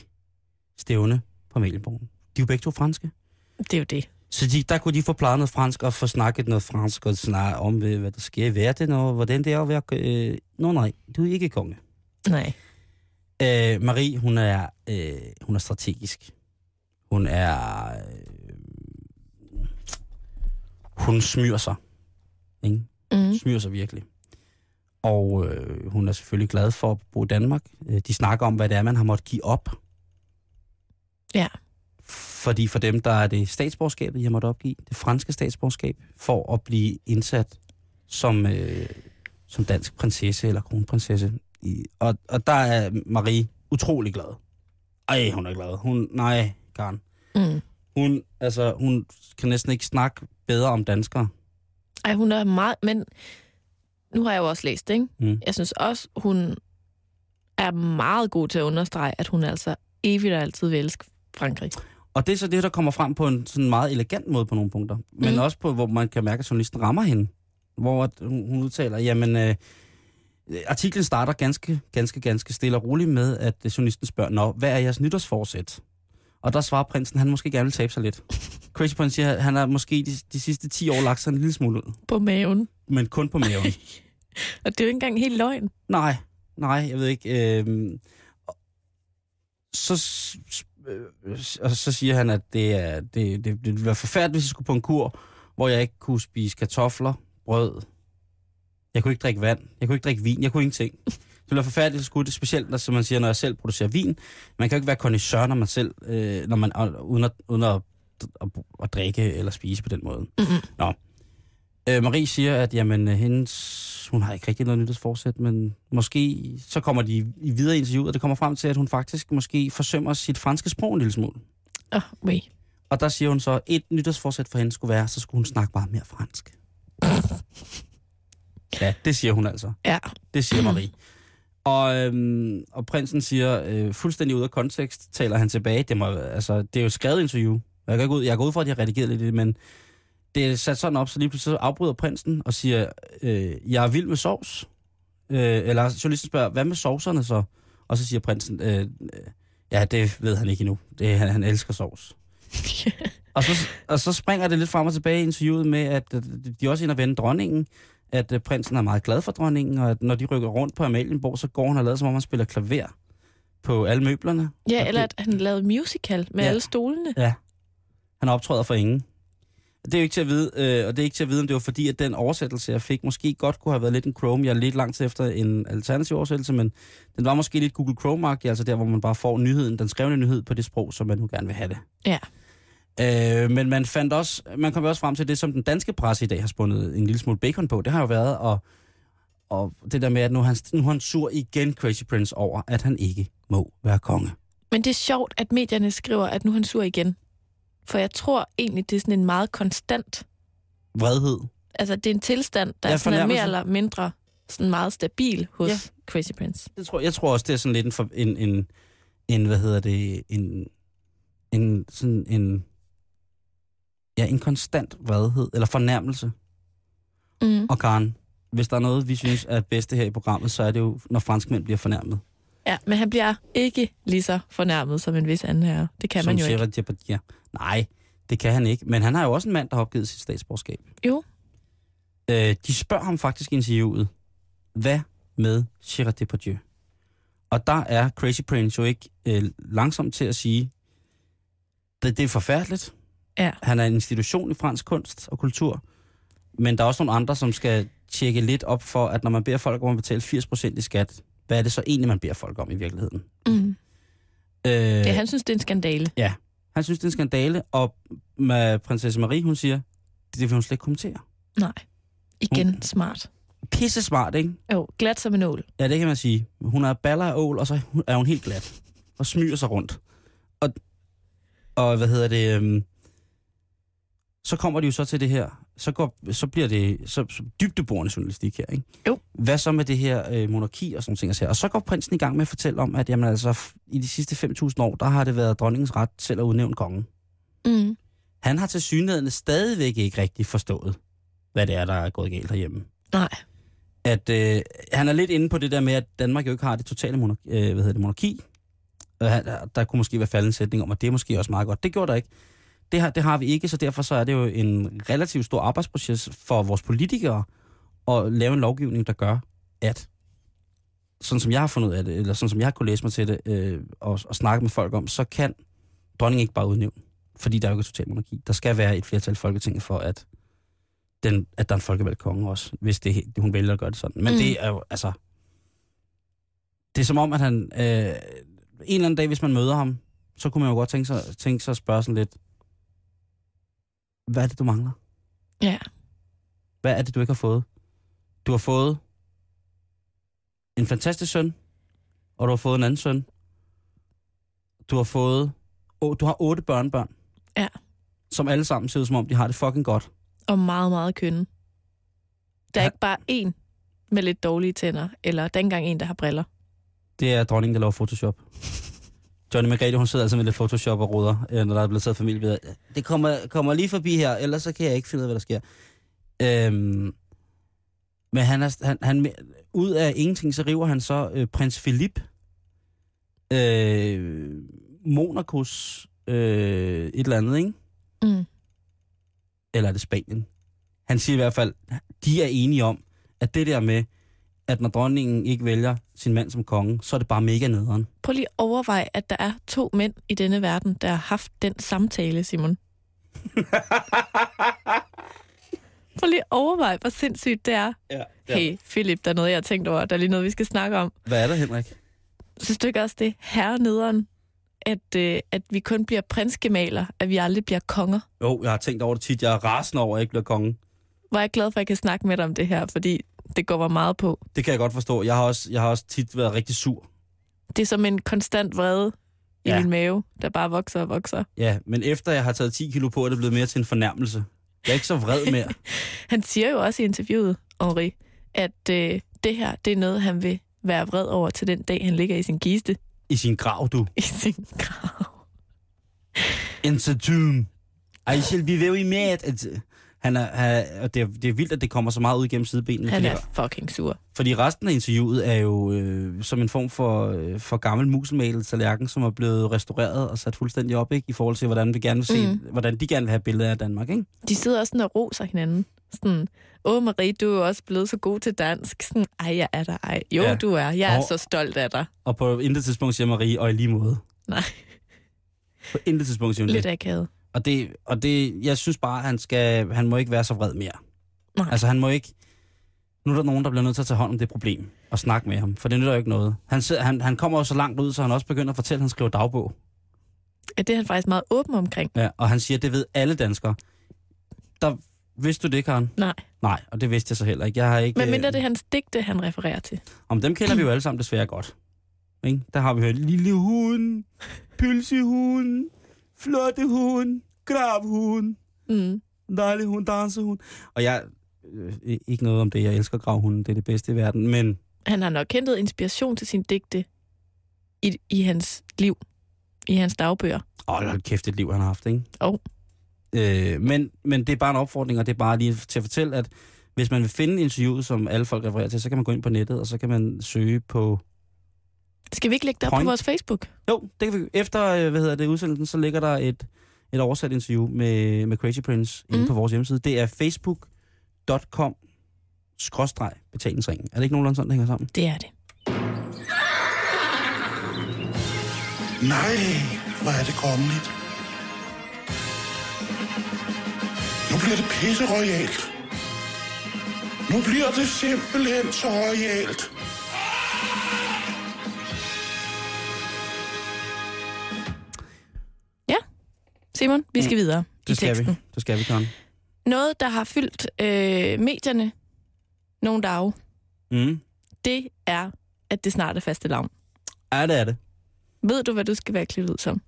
stævne på Malienborg. De er jo begge to franske.
Det er jo det.
Så de, der kunne de få plejet noget fransk og få snakket noget fransk og snakke om, hvad der sker i verden og hvordan det er at være... Øh, Nå nej, du er ikke konge.
Nej.
Øh, Marie, hun er, øh, hun er strategisk. Hun er... Øh, hun smyrer sig. Ikke?
Mm.
Smyrer sig virkelig. Og øh, hun er selvfølgelig glad for at bo i Danmark. Øh, De snakker om, hvad det er, man har måttet give op.
Ja.
Fordi for dem, der er det statsborgerskabet, jeg måtte opgive, det franske statsborgerskab, for at blive indsat som, øh, som dansk prinsesse eller kronprinsesse. I, og, og der er Marie utrolig glad. Ej, hun er glad. Hun, nej, Karen.
Mm.
Hun, altså, hun kan næsten ikke snakke bedre om danskere.
Ej, hun er meget... Men nu har jeg jo også læst det, ikke?
Mm.
Jeg synes også, hun er meget god til at understrege, at hun altså evigt og altid vil elske Frankrig.
Og det er så det, der kommer frem på en sådan meget elegant måde på nogle punkter. Men
Mhm.
også på, hvor man kan mærke, at journalisten rammer hende. Hvor at hun udtaler, jamen, øh, artiklen starter ganske, ganske, ganske stille og roligt med, at øh, journalisten spørger, Nå, hvad er jeres nytårsforsæt? Og der svarer prinsen, han måske gerne vil tabe sig lidt. Crazy Prince siger, at han har måske de, de sidste 10 år lagt sig en lille smule ud.
På maven.
Men kun på maven.
Og det er jo ikke engang helt løgn.
Nej, nej, jeg ved ikke. Øh, så, øh, og så siger han, at det, er, det, det, det ville være forfærdeligt, hvis jeg skulle på en kur, hvor jeg ikke kunne spise kartofler, brød. Jeg kunne ikke drikke vand. Jeg kunne ikke drikke vin. Jeg kunne ingenting. Det ville være forfærdeligt, det specielt, når, som man siger, når jeg selv producerer vin. Man kan jo ikke være kondisør, når man selv, øh, når man, uden, at, uden at, at, at, drikke eller spise på den måde.
Mm-hmm.
Nå. Øh, Marie siger, at jamen, øh, hendes, hun har ikke rigtig noget nytårsforsæt, men måske så kommer de i videre interviewet, og det kommer frem til, at hun faktisk måske forsømmer sit franske sprog en lille smule.
Oh, oui.
Og der siger hun så, at et nytårsforsæt for hende skulle være, så skulle hun snakke meget mere fransk. Ja, det siger hun altså.
Ja.
Det siger Marie. Og, øhm, og prinsen siger, øh, fuldstændig ud af kontekst, taler han tilbage. Det, må, altså, det er jo et skrevet interview. Jeg kan gå ud, jeg går ud fra, at de har redigeret lidt i det, men det er sat sådan op, så lige pludselig afbryder prinsen og siger, øh, jeg er vild med sovs. Øh, eller journalisten spørger, hvad med sovserne så? Og så siger prinsen, øh, øh, ja, det ved han ikke endnu. Det, han, han elsker sovs. og, så, og så springer det lidt frem og tilbage i interviewet med, at de også ind og vende dronningen, at øh, prinsen er meget glad for dronningen, og at når de rykker rundt på Amalienborg, så går han og lader, som om han spiller klaver på alle møblerne.
Ja, eller at han lavede musical med
ja.
alle stolene.
Ja. Han optræder for ingen. Det er jo ikke til at vide, øh, og det er ikke til at vide, om det var fordi, at den oversættelse, jeg fik, måske godt kunne have været lidt en Chrome. Jeg er lidt langt efter en alternativ oversættelse, men den var måske lidt Google chrome altså der, hvor man bare får nyheden, den skrevne nyhed på det sprog, som man nu gerne vil have det.
Ja.
Øh, men man fandt også, man kom også frem til det, som den danske presse i dag har spundet en lille smule bacon på. Det har jo været, og, og det der med, at nu er, han, nu er han sur igen, Crazy Prince, over, at han ikke må være konge.
Men det er sjovt, at medierne skriver, at nu er han sur igen. For jeg tror egentlig, det er sådan en meget konstant...
Vredhed.
Altså, det er en tilstand, der
ja,
sådan er mere eller mindre sådan meget stabil hos
Ja.
Crazy Prince.
Det tror, jeg tror også, det er sådan lidt en, for- en, en, en hvad hedder det, en, en, sådan en, ja, en konstant vredhed, eller fornærmelse.
Mm.
Og Karen, hvis der er noget, vi synes er bedste her i programmet, så er det jo, når franskmænd bliver fornærmet.
Ja, men han bliver ikke lige så fornærmet som en vis anden herre. Det kan
som
man jo ikke.
Gerard Depardieu. Nej, det kan han ikke. Men han har jo også en mand, der har opgivet sit statsborgerskab.
Jo.
Øh, de spørger ham faktisk i interviewet, hvad med Gerard Depardieu? Og der er Crazy Prince jo ikke øh, langsom til at sige, det, det er forfærdeligt.
Ja.
Han er en institution i fransk kunst og kultur. Men der er også nogle andre, som skal tjekke lidt op for, at når man beder folk om at betale 80% i skat, hvad er det så egentlig, man beder folk om i virkeligheden?
Mm.
Øh,
Ja, han synes, det er en skandale.
Han synes, det er en skandale, og med prinsesse Marie, hun siger, det vil hun slet ikke kommentere.
Nej. Igen smart.
Pisse smart, ikke?
Jo, glat som en ål.
Ja, det kan man sige. Hun er baller af ål, og så er hun helt glat. Og smyger sig rundt. Og, og hvad hedder det... Øhm, så kommer de jo så til det her. Så, går, så bliver det så, så dybdeborende journalistik her, ikke?
Jo.
Hvad så med det her øh, monarki og sådan ting? Og, så- og så går prinsen i gang med at fortælle om, at jamen, altså, i de sidste 5.000 år, der har det været dronningens ret selv at udnævne kongen.
Mm.
Han har til synligheden stadigvæk ikke rigtig forstået, hvad det er, der er gået galt herhjemme.
Nej.
At øh, han er lidt inde på det der med, at Danmark jo ikke har det totale monarki. Øh, hvad hedder det, monarki. Og han, der, der kunne måske være faldet en sætning om, at det er måske også meget godt. Det gjorde der ikke. Det har, det har vi ikke, så derfor så er det jo en relativt stor arbejdsproces for vores politikere at lave en lovgivning, der gør, at sådan som jeg har fundet ud af det, eller sådan som jeg har kunne læse mig til det, øh, og, og snakke med folk om, så kan dronningen ikke bare udnævne, fordi der er jo ikke et totalt monarki. Der skal være et flertal i Folketinget for, at, den, at der er en folkevalgt konge også, hvis det, hun vælger at gøre det sådan. Men
mm.
det er jo, altså... Det er som om, at han... Øh, en eller anden dag, hvis man møder ham, så kunne man jo godt tænke sig, tænke sig at spørge sådan lidt, hvad er det, du mangler?
Ja.
Hvad er det, du ikke har fået? Du har fået en fantastisk søn, og du har fået en anden søn. Du har fået... Å, du har otte børnebørn.
Ja.
Som alle sammen ser ud, som om de har det fucking godt.
Og meget, meget kønne. Der er
Ja.
ikke bare én med lidt dårlige tænder, eller der er ikke engang en, der har briller.
Det er dronningen, der laver Photoshop. Johnny Margrethe, hun sidder altså med lidt Photoshop og ruder, øh, når der er blevet taget familiebilleder. Det kommer, kommer lige forbi her, ellers så kan jeg ikke finde ud af, hvad der sker. Øhm, men han er, han, han, ud af ingenting, så river han så øh, prins Philip, øh, Monacos, øh, et eller andet, ikke?
Mm.
Eller er det Spanien? Han siger i hvert fald, de er enige om, at det der med, at når dronningen ikke vælger sin mand som konge, så er det bare mega nederen.
Prøv lige at overveje, at der er to mænd i denne verden, der har haft den samtale, Simon. Prøv lige at overveje, hvor sindssygt det er.
Ja,
Hey, Philip, der er noget, jeg har tænkt over. Der er lige noget, vi skal snakke om.
Hvad er der, Henrik?
Synes du ikke også, det er herrenederen, at, øh, at vi kun bliver prinsgemaler, at vi aldrig bliver konger?
Jo, jeg har tænkt over det tit. Jeg er rasende over, at jeg ikke bliver konge.
Er jeg glad for, at jeg kan snakke med dig om det her, fordi det går mig meget på.
Det kan jeg godt forstå. Jeg har også, jeg har også tit været rigtig sur.
Det er som en konstant vrede i
Ja.
min mave, der bare vokser og vokser.
Ja, men efter jeg har taget 10 kilo på, er det blevet mere til en fornærmelse. Jeg er ikke så vred mere.
Han siger jo også i interviewet, Henri, at øh, det her, det er noget, han vil være vred over til den dag, han ligger i sin kiste.
I sin grav, du.
I sin grav.
In the tomb. I shall be very mad. At, han er, han, og det, er, det er vildt, at det kommer så meget ud gennem sidebenene.
Han
fordi,
er fucking sur.
fordi resten af interviewet er jo øh, som en form for, øh, for gammel muselmalet tallerken, som er blevet restaureret og sat fuldstændig op, ikke? I forhold til, hvordan, vi gerne vil se,
Mm.
hvordan de gerne vil have billeder af Danmark, ikke?
De sidder også sådan og roser hinanden. Sådan, åh Marie, du er også blevet så god til dansk. Sådan, ej, jeg er der, ej. Jo, ja. Du er. Jeg er
Og-
så stolt af dig.
Og på intet tidspunkt siger Marie, og i lige måde.
Nej,
På intet tidspunkt siger hun
lidt
det.
akavet.
Og det, og det, jeg synes bare, han skal, han må ikke være så vred mere.
Nej.
Altså han må ikke, nu er der nogen, der bliver nødt til at tage hånd om det problem og snakke med ham, for det nytter jo ikke noget. Han, han, han kommer jo så langt ud, så han også begynder at fortælle, at han skriver dagbog.
Ja, det er han faktisk meget åben omkring.
Ja, og han siger, at det ved alle danskere. Der, vidste du det, Karen?
Nej.
Nej, og det vidste jeg så heller ikke. Jeg har ikke
Men mindre
øh,
det er hans digte, han refererer til.
Om dem kender vi jo alle sammen desværre godt. Ikke? Der har vi hørt lille hund, pølsehund, flotte hund, gravhund.
Mm.
dejlig hund, dansehund. Og jeg, øh, ikke noget om det, jeg elsker gravhunden, det er det bedste i verden, men
Han har nok hentet inspiration til sin digte i, i hans liv, i hans dagbøger.
åh, hold kæft, et liv, han har haft, ikke?
Jo.
Øh, men, men det er bare en opfordring, og det er bare lige til at fortælle, at hvis man vil finde interviewet, som alle folk refererer til, så kan man gå ind på nettet, og så kan man søge på...
Skal vi ikke lægge det op
Point.
på vores Facebook?
Jo, det kan vi... Efter, øh, hvad hedder det, udsendelsen, så ligger der et, et oversat interview med, med Crazy Prince inde
Mm.
på vores hjemmeside. Det er facebook.com skråstreg betalingsringen. Er det ikke nogenlunde sådan, det hænger sammen?
Det er det.
Nej, hvor er det kongeligt. Nu bliver det pisse royalt. Nu bliver det simpelthen så royalt.
Simon, vi skal videre i
Det skal
teksten.
vi. Det skal vi, Karen.
Noget, der har fyldt øh, medierne nogle dage,
Mm.
det er, at det snart er faste lavn.
Ja, det er det.
Ved du, hvad du skal være klædt ud som?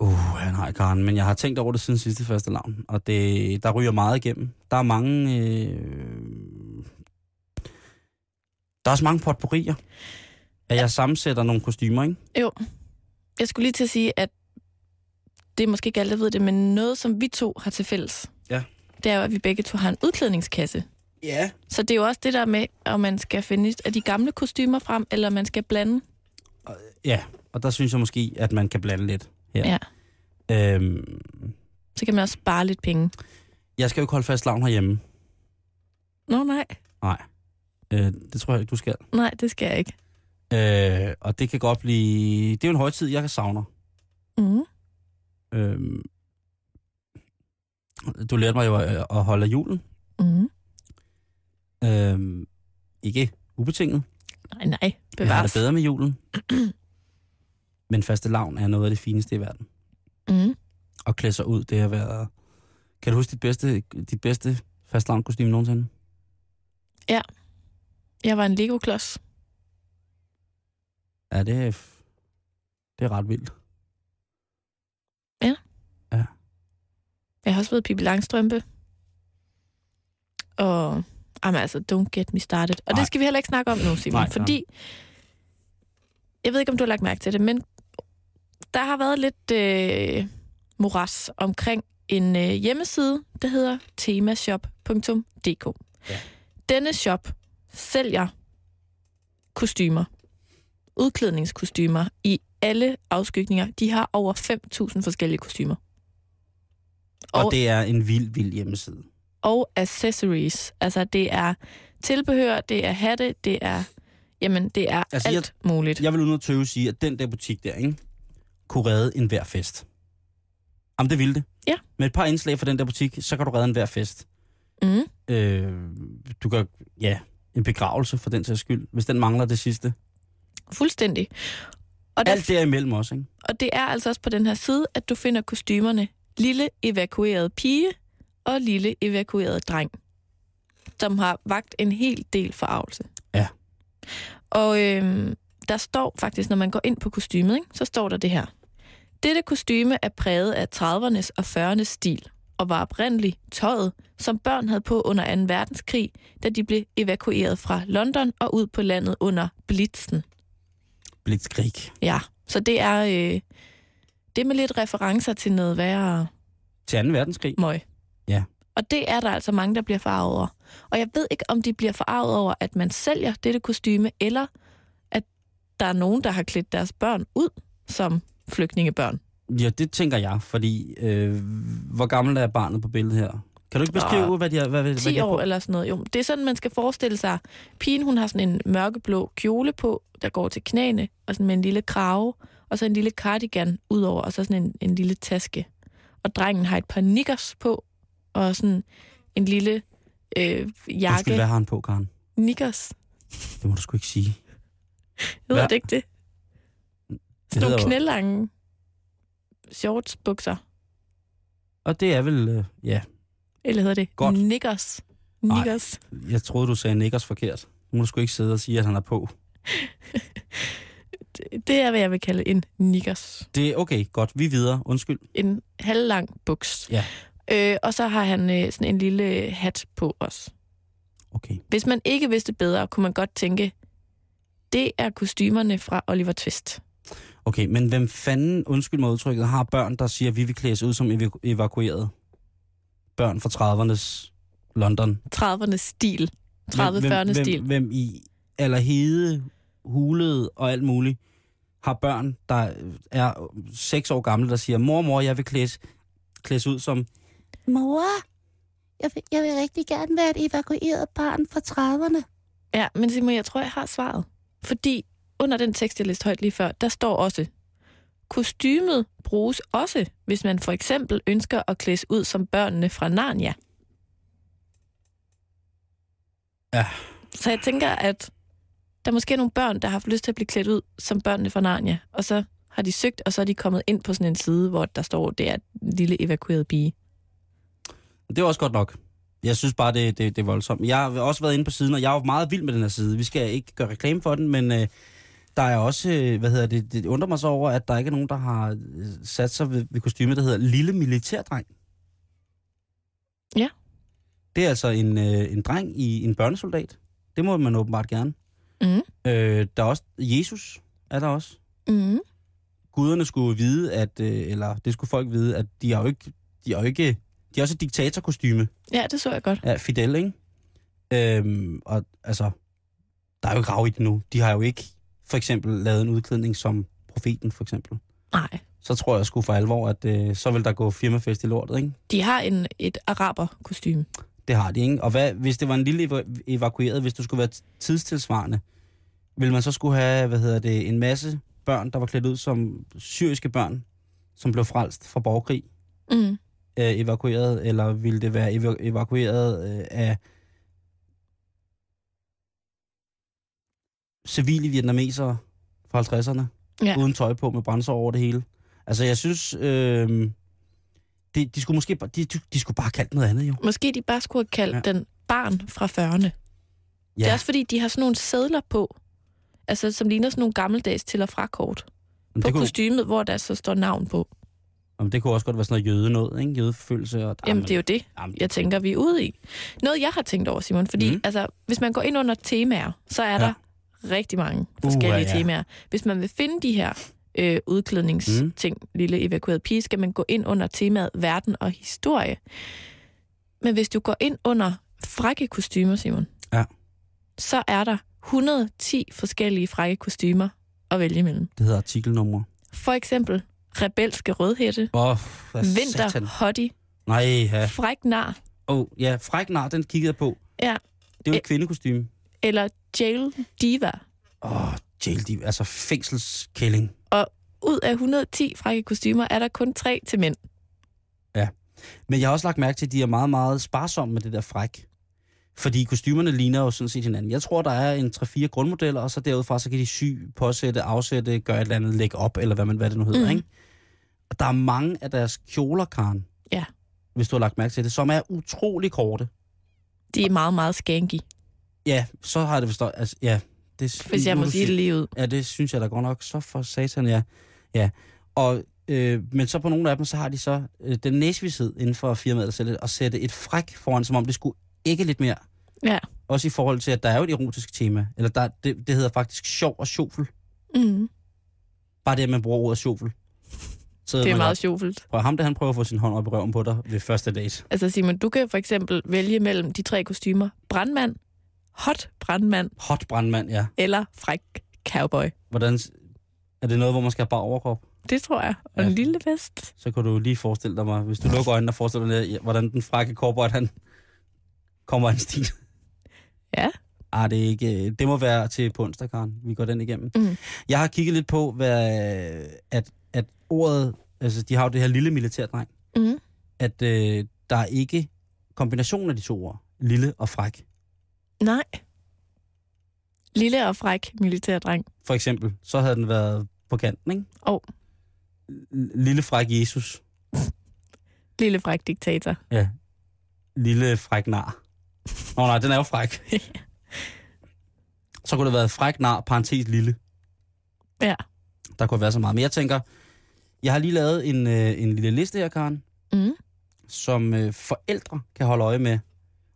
Uh, nej, Karen, men jeg har tænkt over det siden sidste første lavn, og det, der ryger meget igennem. Der er mange... Øh, der er også mange potpourrier. At jeg sammensætter nogle kostymer, ikke?
Jeg skulle lige til at sige, at det er måske ikke alle, der ved det, men noget, som vi to har til fælles,
Ja.
det er jo, at vi begge to har en udklædningskasse.
Ja.
Så det er jo også det der med, om man skal finde af de gamle kostymer frem, eller om man skal blande.
Ja, og der synes jeg måske, at man kan blande lidt her.
Ja.
Øhm,
Så kan man også spare lidt penge.
jeg skal jo ikke holde fast lavn herhjemme.
Nå nej,
Nej. Øh, det tror jeg ikke, du skal.
nej, det skal jeg ikke.
Øh, og det kan godt blive... Det er jo en højtid, jeg kan savne.
Mm.
Øhm, du lærte mig jo at, at holde af julen.
Mm.
Øhm, ikke ubetinget.
Nej, nej,
Jeg har det
bevares.
bedre med julen. Men faste lavn er noget af det fineste i verden.
Mm.
At klæde sig ud, det har været... Kan du huske dit bedste, dit bedste fast lavn kostume nogensinde?
Jeg var en Lego-klods.
Ja, det er, det er ret vildt.
Jeg har også været Pippi Langstrømpe. Og jamen, altså, don't get me started. Og
Nej.
det skal vi heller ikke snakke om nu, Simon.
Nej,
fordi, jeg ved ikke, om du har lagt mærke til det, men der har været lidt øh, moras omkring en øh, hjemmeside, der hedder temashop.dk.
Ja.
Denne shop sælger kostymer, udklædningskostymer i alle afskygninger. De har over 5.000 forskellige kostymer.
Og,
Og-
det er en vild, vild hjemmeside.
og accessories. Altså, det er tilbehør, det er hatte, det er... Jamen, det er
Altså,
alt jeg, muligt.
Jeg vil uden at tøve sige, at den der butik der, ikke, kunne redde en hver fest. Jamen, det ville det.
Ja.
Med et par indslag fra den der butik, så kan du redde en hver fest.
Mm.
Øh, du kan, ja, en begravelse for den sags skyld, hvis den mangler det sidste.
Fuldstændig. Og, der,
Alt derimellem også, ikke?
og det er altså også på den her side, at du finder kostymerne lille evakueret pige og lille evakueret dreng, som har vagt en hel del forarvelse.
Ja.
Og øhm, der står faktisk, når man går ind på kostymet, ikke, så står der det her. Dette kostyme er præget af 30'ernes og 40'ernes stil, og var oprindeligt tøjet, som børn havde på under 2. verdenskrig, da de blev evakueret fra London og ud på landet under Blitzen.
Blitzkrig.
Ja, så det er, øh, det med lidt referencer til noget værre
Til 2. verdenskrig.
møg.
Ja.
Og det er der altså mange, der bliver farvet over. Og jeg ved ikke, om de bliver farvet over, at man sælger dette kostyme, eller at der er nogen, der har klædt deres børn ud som flygtningebørn.
Ja, det tænker jeg, fordi øh, hvor gammel er barnet på billedet her? Kan du ikke beskrive, hvad de har, hvad, hvad
10
de har
år
på?
eller sådan noget. Jo, det er sådan, man skal forestille sig. Pigen, hun har sådan en mørkeblå kjole på, der går til knæene, og sådan med en lille krave, og så en lille cardigan udover, og så sådan en, en lille taske. Og drengen har et par knickers på, og sådan en lille øh, jakke.
Undskyld, hvad har han på, Karen?
Knickers.
Det må du sgu ikke sige.
Hedder det ikke det? Sådan nogle knælange shortsbukser.
Og det er vel, øh, ja,
Eller hedder det
Godt.
knickers?
Nej.
Knickers.
jeg troede, du sagde nikkers forkert. Nu må du sgu ikke sidde og sige, at han er på.
Det- er, hvad jeg vil kalde en knickers.
Det er okay, godt. Vi er videre. Undskyld.
En halvlang buks.
Ja.
Øh, og så har han øh, sådan en lille hat på os.
Okay.
Hvis man ikke vidste bedre, kunne man godt tænke, det er kostymerne fra Oliver Twist.
Okay, men hvem fanden, undskyld mig udtrykket, har børn, der siger, at vi vil klædes ud som evaku- evakueret? Børn fra 30'ernes London.
30'ernes stil.
Hvem-
30-40'ernes
hvem,
stil.
hvem, hvem i allerhede, hulede og alt muligt, har børn, der er 6 år gamle, der siger, mor, mor, jeg vil klædes, klædes ud som...
Mor, jeg vil, jeg vil rigtig gerne være et evakueret barn fra 30'erne.
Ja, men Simon, jeg tror, jeg har svaret. Fordi under den tekst, jeg læste højt lige før, der står også, kostymet bruges også, hvis man for eksempel ønsker at klædes ud som børnene fra Narnia.
Ja.
Så jeg tænker, at der måske er nogle børn, der har haft lyst til at blive klædt ud som børnene fra Narnia, og så har de søgt, og så er de kommet ind på sådan en side, hvor der står, det er en lille evakueret pige.
Det er også godt nok. Jeg synes bare, det, det, det er voldsomt. Jeg har også været inde på siden, og jeg er jo meget vild med den her side. Vi skal ikke gøre reklame for den, men øh, der er også, øh, hvad hedder det, det undrer mig så over, at der ikke er nogen, der har øh, sat sig ved, ved kostyme, der hedder Lille Militærdreng.
Ja.
Det er altså en, øh, en dreng i en børnesoldat. Det må man åbenbart gerne.
Mm.
Øh, der er også Jesus, er der også.
Mm.
Guderne skulle vide, at, øh, eller det skulle folk vide, at de har jo ikke, de har jo ikke, de har også et diktatorkostyme.
Ja, det så jeg godt.
Ja, Fidel, ikke? Øhm, og altså, der er jo ikke rav i det nu. De har jo ikke for eksempel lavet en udklædning som profeten, for eksempel.
Nej.
Så tror jeg sgu for alvor, at øh, så vil der gå firmafest i lortet, ikke?
De har en, et araber-kostyme.
Det har de, ikke? Og hvad, hvis det var en lille eva- evakueret, hvis du skulle være tidstilsvarende, ville man så skulle have, hvad hedder det, en masse børn, der var klædt ud som syriske børn, som blev frelst fra borgerkrig,
Mm.
øh, evakueret, eller ville det være ev- evakueret øh, af civile vietnamesere fra 50'erne,
Ja.
uden tøj på, med brændsår over det hele? Altså, jeg synes, øh, de, de skulle måske bare, de, de skulle bare kalde det noget andet, jo.
Måske de bare skulle have kaldt
Ja.
ja. den barn fra 40'erne. Ja. Det er også fordi, de har sådan nogle sædler på, altså som ligner sådan nogle gammeldags til- og frakort
Men
på
kunne,
kostymet, hvor der så står navn på.
jamen, det kunne også godt være sådan noget jøde noget, ikke? Jødeforfølgelse. Og,
Jamen, det er jo det,
Jamen,
jeg tænker, vi er ude i. Noget, jeg har tænkt over, Simon, fordi mm. altså, hvis man går ind under temaer, så er
Ja.
ja. der rigtig mange forskellige
ja.
uh, temaer. Hvis man vil finde de her øh, udklædningsting, mm. lille evakueret pige, skal man gå ind under temaet verden og historie. Men hvis du går ind under frække kostymer, Simon,
Ja.
så er der 110 forskellige frække kostymer at vælge imellem.
det hedder artikelnummer.
For eksempel rebelske rødhætte,
Åh, oh,
vinter
satan.
hottie,
Nej, ja.
fræk nar,
Oh, ja, fræk nar, den kiggede jeg på.
Ja.
Det er jo et kvindekostyme.
eller jail diva.
Åh, oh, jail, de, altså fængselskælling.
Ud af 110 frække kostymer er der kun tre til mænd.
Men jeg har også lagt mærke til, at de er meget, meget sparsomme med det der fræk. Fordi kostymerne ligner jo sådan set hinanden. Jeg tror, der er en 3-4 grundmodeller, og så derudfra, så kan de sy, påsætte, afsætte, gøre et eller andet, lægge op, eller hvad, man, hvad det nu hedder, mm. Ikke? Og der er mange af deres kjoler, Karen,
Ja.
hvis du har lagt mærke til det, som er utrolig korte.
De er meget, meget skanky,
Ja, så har det forstået. Altså, ja, det,
hvis jeg må sige det lige ud.
Ja, det synes jeg da godt nok. Så for satan, ja. ja. Og, øh, men så på nogle af dem, så har de så øh, den næsvished inden for firmaet at sætte, at sætte et fræk foran, som om det skulle ikke lidt mere.
Ja.
Også i forhold til, at der er jo et erotisk tema. Eller der, det, det hedder faktisk sjov og sjofel.
Mm.
Bare det, at man bruger ordet sjofel. Så
Det er meget sjovt.
Prøv, ham der, han prøver at få sin hånd op i røven på dig ved første date.
Altså Simon, du kan for eksempel vælge mellem de tre kostymer. Brandmand, hot brandmand
Hot brandmand, ja.
eller fræk cowboy.
Hvordan, er det noget, hvor man skal have bare overkrop?
Det tror jeg. Og
Ja.
en lille vest.
så kan du lige forestille dig mig, hvis du lukker øjnene og forestiller dig, hvordan den frække cowboy, han kommer af en stil.
Ja.
Ah, det, er ikke, det må være til på onsdag, Karen. Vi går den igennem.
Mm.
Jeg har kigget lidt på, hvad, at, at ordet, altså de har jo det her lille militærdreng,
Mm.
at øh, der er ikke kombination af de to ord, lille og fræk.
Nej. Lille og fræk militærdreng.
For eksempel, så havde den været på kanten, ikke?
Og
L- Lille fræk Jesus.
lille fræk diktator.
Ja. Lille fræk nar. Nå nej, den er jo fræk. Så kunne det have været fræk nar, parentes lille.
Ja.
Der kunne være så meget. Men jeg tænker, jeg har lige lavet en, øh, en lille liste her, Karen,
Mm.
som øh, forældre kan holde øje med.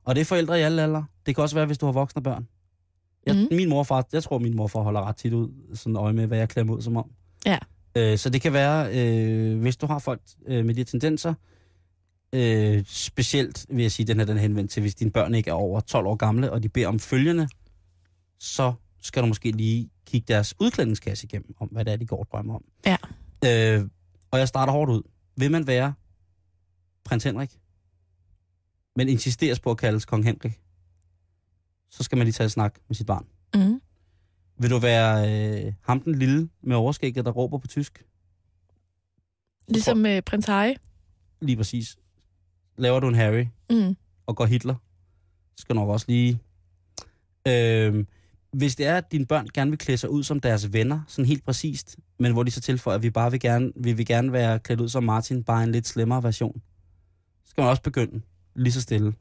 Og det er forældre i alle aldre. Det kan også være, hvis du har voksne børn. Jeg,
Mhm.
min morfar, jeg tror, min morfar holder ret tit ud, sådan øje med, hvad jeg klemmer ud som om.
Ja.
Øh, så det kan være, øh, hvis du har folk øh, med de tendenser, øh, specielt vil jeg sige, den her den henvendt til, hvis dine børn ikke er over 12 år gamle, og de beder om følgende, så skal du måske lige kigge deres udklædningskasse igennem, om hvad det er, de går og drømmer om.
Ja.
Øh, og jeg starter hårdt ud. Vil man være prins Henrik, men insisteres på at kaldes kong Henrik, så skal man lige tage en snak med sit barn.
Mm.
Vil du være øh, ham den lille med overskægget, der råber på tysk?
Ligesom med prins Harry.
Lige præcis. Laver du en Harry
Mm.
og går Hitler, skal nok også lige... Øh, hvis det er, at dine børn gerne vil klæde sig ud som deres venner, sådan helt præcist, men hvor de så tilføjer, at vi bare vil gerne, vi vil gerne være klædt ud som Martin, bare en lidt slemmere version, så skal man også begynde lige så stille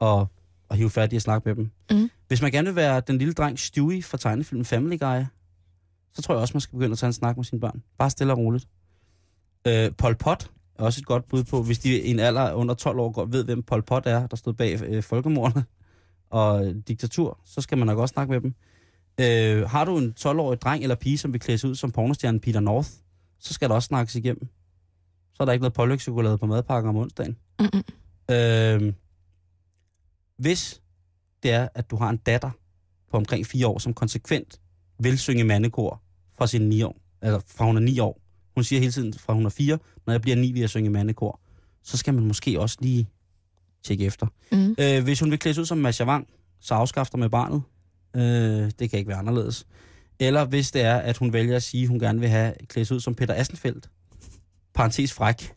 og, og hive fat i at snakke med dem.
Mm.
Hvis man gerne vil være den lille dreng Stewie fra tegnefilmen Family Guy, så tror jeg også, man skal begynde at tage en snak med sine børn. Bare stille og roligt. Øh, Pol Pot er også et godt bud på, hvis de i en alder under 12 år godt ved, hvem Pol Pot er, der stod bag øh, folkemordene og diktatur, så skal man nok også snakke med dem. Øh, har du en 12-årig dreng eller pige, som vil klæde sig ud som pornostjernen Peter North, så skal der også snakkes igennem. Så er der ikke noget pålægtschokolade på madpakken om onsdagen.
Mm-mm.
Øh, hvis det er, at du har en datter på omkring 4 år, som konsekvent vil synge mandekor fra sin 9 år, altså fra hun er 9 år. Hun siger hele tiden, fra hun er 4, når jeg bliver 9, vil jeg synge mandekor. Så skal man måske også lige tjekke efter.
Mm.
Øh, hvis hun vil klædes ud som Masha Wang, så afskafter med barnet. Øh, det kan ikke være anderledes. Eller hvis det er, at hun vælger at sige, at hun gerne vil have klædes ud som Peter Assenfeldt, parentes fræk,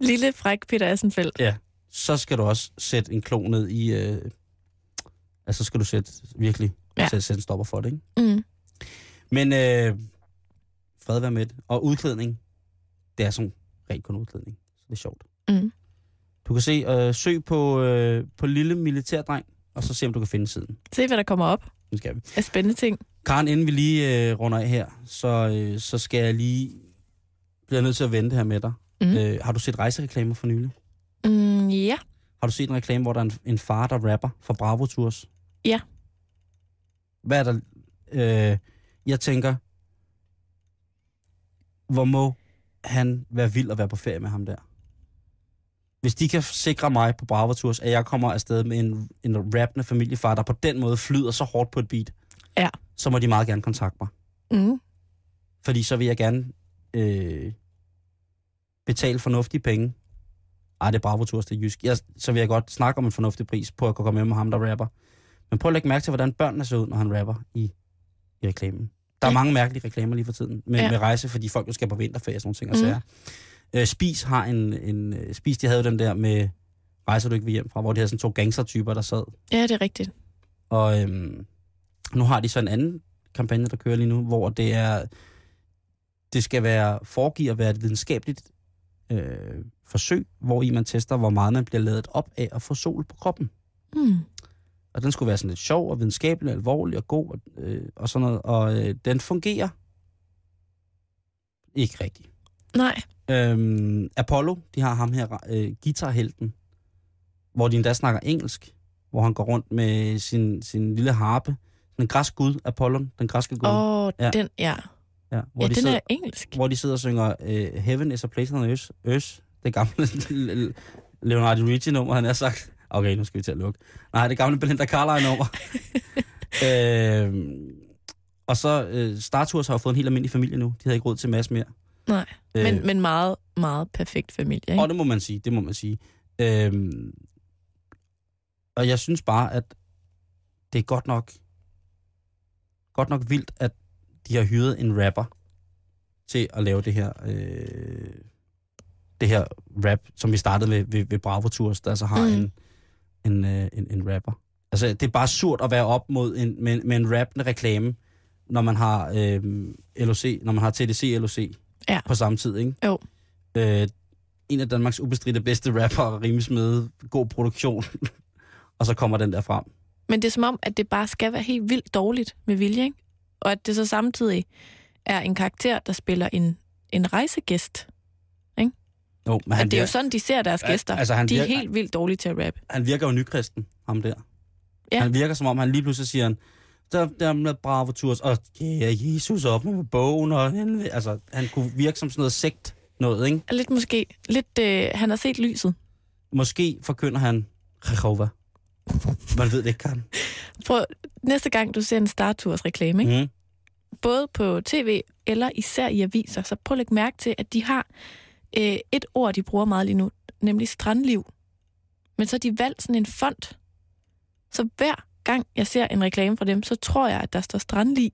Lille fræk Peter Assenfeldt.
Ja. Så skal du også sætte en klo ned i... Øh, altså, så skal du sætte virkelig
Ja.
sætte, sætte en stopper for det, ikke?
Mm.
Men øh, fred være med det. Og udklædning, det er som rent kun udklædning. Så det er sjovt.
Mm.
Du kan se, øh, søg på, øh, på lille militærdreng, og så se, om du kan finde siden.
Se, hvad der kommer op
Nu skal vi.
af spændende ting.
Karen, inden vi lige øh, runder af her, så, øh, så skal jeg lige... Bliver nødt til at vente her med dig.
Mm.
Øh, har du set rejsereklamer for nylig?
Mm, ja.
Har du set en reklame, hvor der er en, en far, der rapper for Bravo Tours?
Ja.
Hvad er der... Øh, jeg tænker, hvor må han være vild at være på ferie med ham der? Hvis de kan sikre mig på Bravo Tours, at jeg kommer afsted med en, en rappende familiefar, der på den måde flyder så hårdt på et beat,
Ja.
så må de meget gerne kontakte mig.
Mm.
Fordi så vil jeg gerne øh, betale fornuftige penge. Ej, det er Bravo Tours, er jysk. Jeg, så vil jeg godt snakke om en fornuftig pris på at kunne komme med med ham, der rapper. Men prøv at lægge mærke til, hvordan børnene ser ud, når han rapper i, i reklamen. Der er
Ja.
mange mærkelige reklamer lige for tiden med,
Ja.
med rejse, fordi folk jo skal på vinterferie og sådan nogle ting. Og
Mhm.
sager. Øh, Spis har en, en... øh, Spis, de havde den der med rejser du ikke hjem fra, hvor de havde sådan to gangstertyper, der sad.
Ja, det er rigtigt.
Og øhm, nu har de så en anden kampagne, der kører lige nu, hvor det er, det skal være, foregive at være et videnskabeligt øh, forsøg, hvor i man tester, hvor meget man bliver ladet op af at få sol på kroppen.
Mm.
Og den skulle være sådan lidt sjov og videnskabelig, alvorlig og god og, øh, og sådan noget. Og øh, den fungerer ikke rigtigt.
Nej.
Øhm, Apollo, de har ham her, øh, guitarhelten, hvor de endda snakker engelsk, hvor han går rundt med sin, sin lille harpe. Den græske gud, Apollon, den græske gud.
Åh, oh,
Ja.
den, ja.
ja, hvor,
Ja,
de
den
sidder,
er engelsk.
hvor de sidder og synger øh, Heaven is a place on earth. earth det gamle Leonardo Ricci-nummer, han har sagt. Okay, nu skal vi til at lukke. Nej, det gamle Belinda Carlisle-nummer. øh, og så, øh, Star Tours har jo fået en helt almindelig familie nu. De havde ikke råd til masse mere.
Nej, men, men meget, meget perfekt familie, ikke?
Og det må man sige, det må man sige. Øhm, og jeg synes bare, at det er godt nok, godt nok vildt, at de har hyret en rapper til at lave det her, øh, det her rap, som vi startede med ved, ved Bravo Tours, der altså har
Mm.
mm. en, en, øh, en, en rapper. Altså, det er bare surt at være op mod en, med, med en rappende reklame, når man har øh, LOC, når man har TDC LOC
Ja.
på samme tid, ikke?
Jo.
Øh, en af Danmarks ubestridte bedste rapper, rimesmede, god produktion, og så kommer den der frem.
Men det er som om, at det bare skal være helt vildt dårligt med vilje, ikke? Og at det så samtidig er en karakter, der spiller en, en rejsegæst.
Jo, men
Han det er jo sådan, de ser deres gæster.
altså, han
de er
virker-
helt vildt dårlige til at rappe.
han virker jo nykristen, ham der.
Ja.
Han virker som om, han lige pludselig siger, han, der, der er med Bravo Tours, og ja, Jesus op med bogen, og han, altså, han kunne virke som sådan noget sekt noget, ikke?
Lidt måske, lidt, øh, han har set lyset.
Måske forkynder han Jehova. Man ved det ikke, kan.
Prøv, næste gang du ser en Star Tours reklame, ikke?
Mm.
både på tv eller især i aviser, så prøv at lægge mærke til, at de har øh, et ord, de bruger meget lige nu, nemlig strandliv. Men så har de valgt sådan en font. Så hver gang jeg ser en reklame fra dem, så tror jeg, at der står strandlig.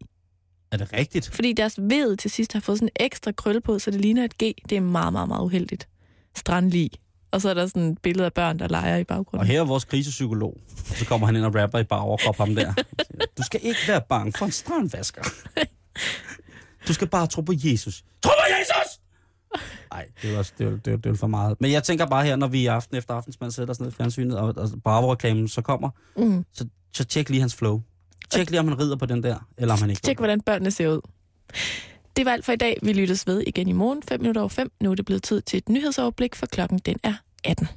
Er det rigtigt?
Fordi deres ved til sidst har fået sådan en ekstra krølle på, så det ligner et G. Det er meget, meget, meget uheldigt. Strandlig. Og så er der sådan et billede af børn, der leger i
Og
baggrunden.
her er vores krisepsykolog. Og så kommer han ind og rapper i bare overkrop ham der. Du skal ikke være bange for en strandvasker. Du skal bare tro på Jesus. Tro på Jesus! Nej, det er også det er, det er, det er for meget. Men jeg tænker bare her, når vi i aften efter aftensmad sætter os ned i fjernsynet, og, og Bravo-reklamen så kommer,
Mm.
så, så tjek lige hans flow. Tjek lige, om han rider på den der, eller om han ikke
Tjek, hvordan børnene ser ud. Det var alt for i dag. Vi lyttes ved igen i morgen, 5 minutter over 5. Nu er det blevet tid til et nyhedsoverblik, for klokken den er 18.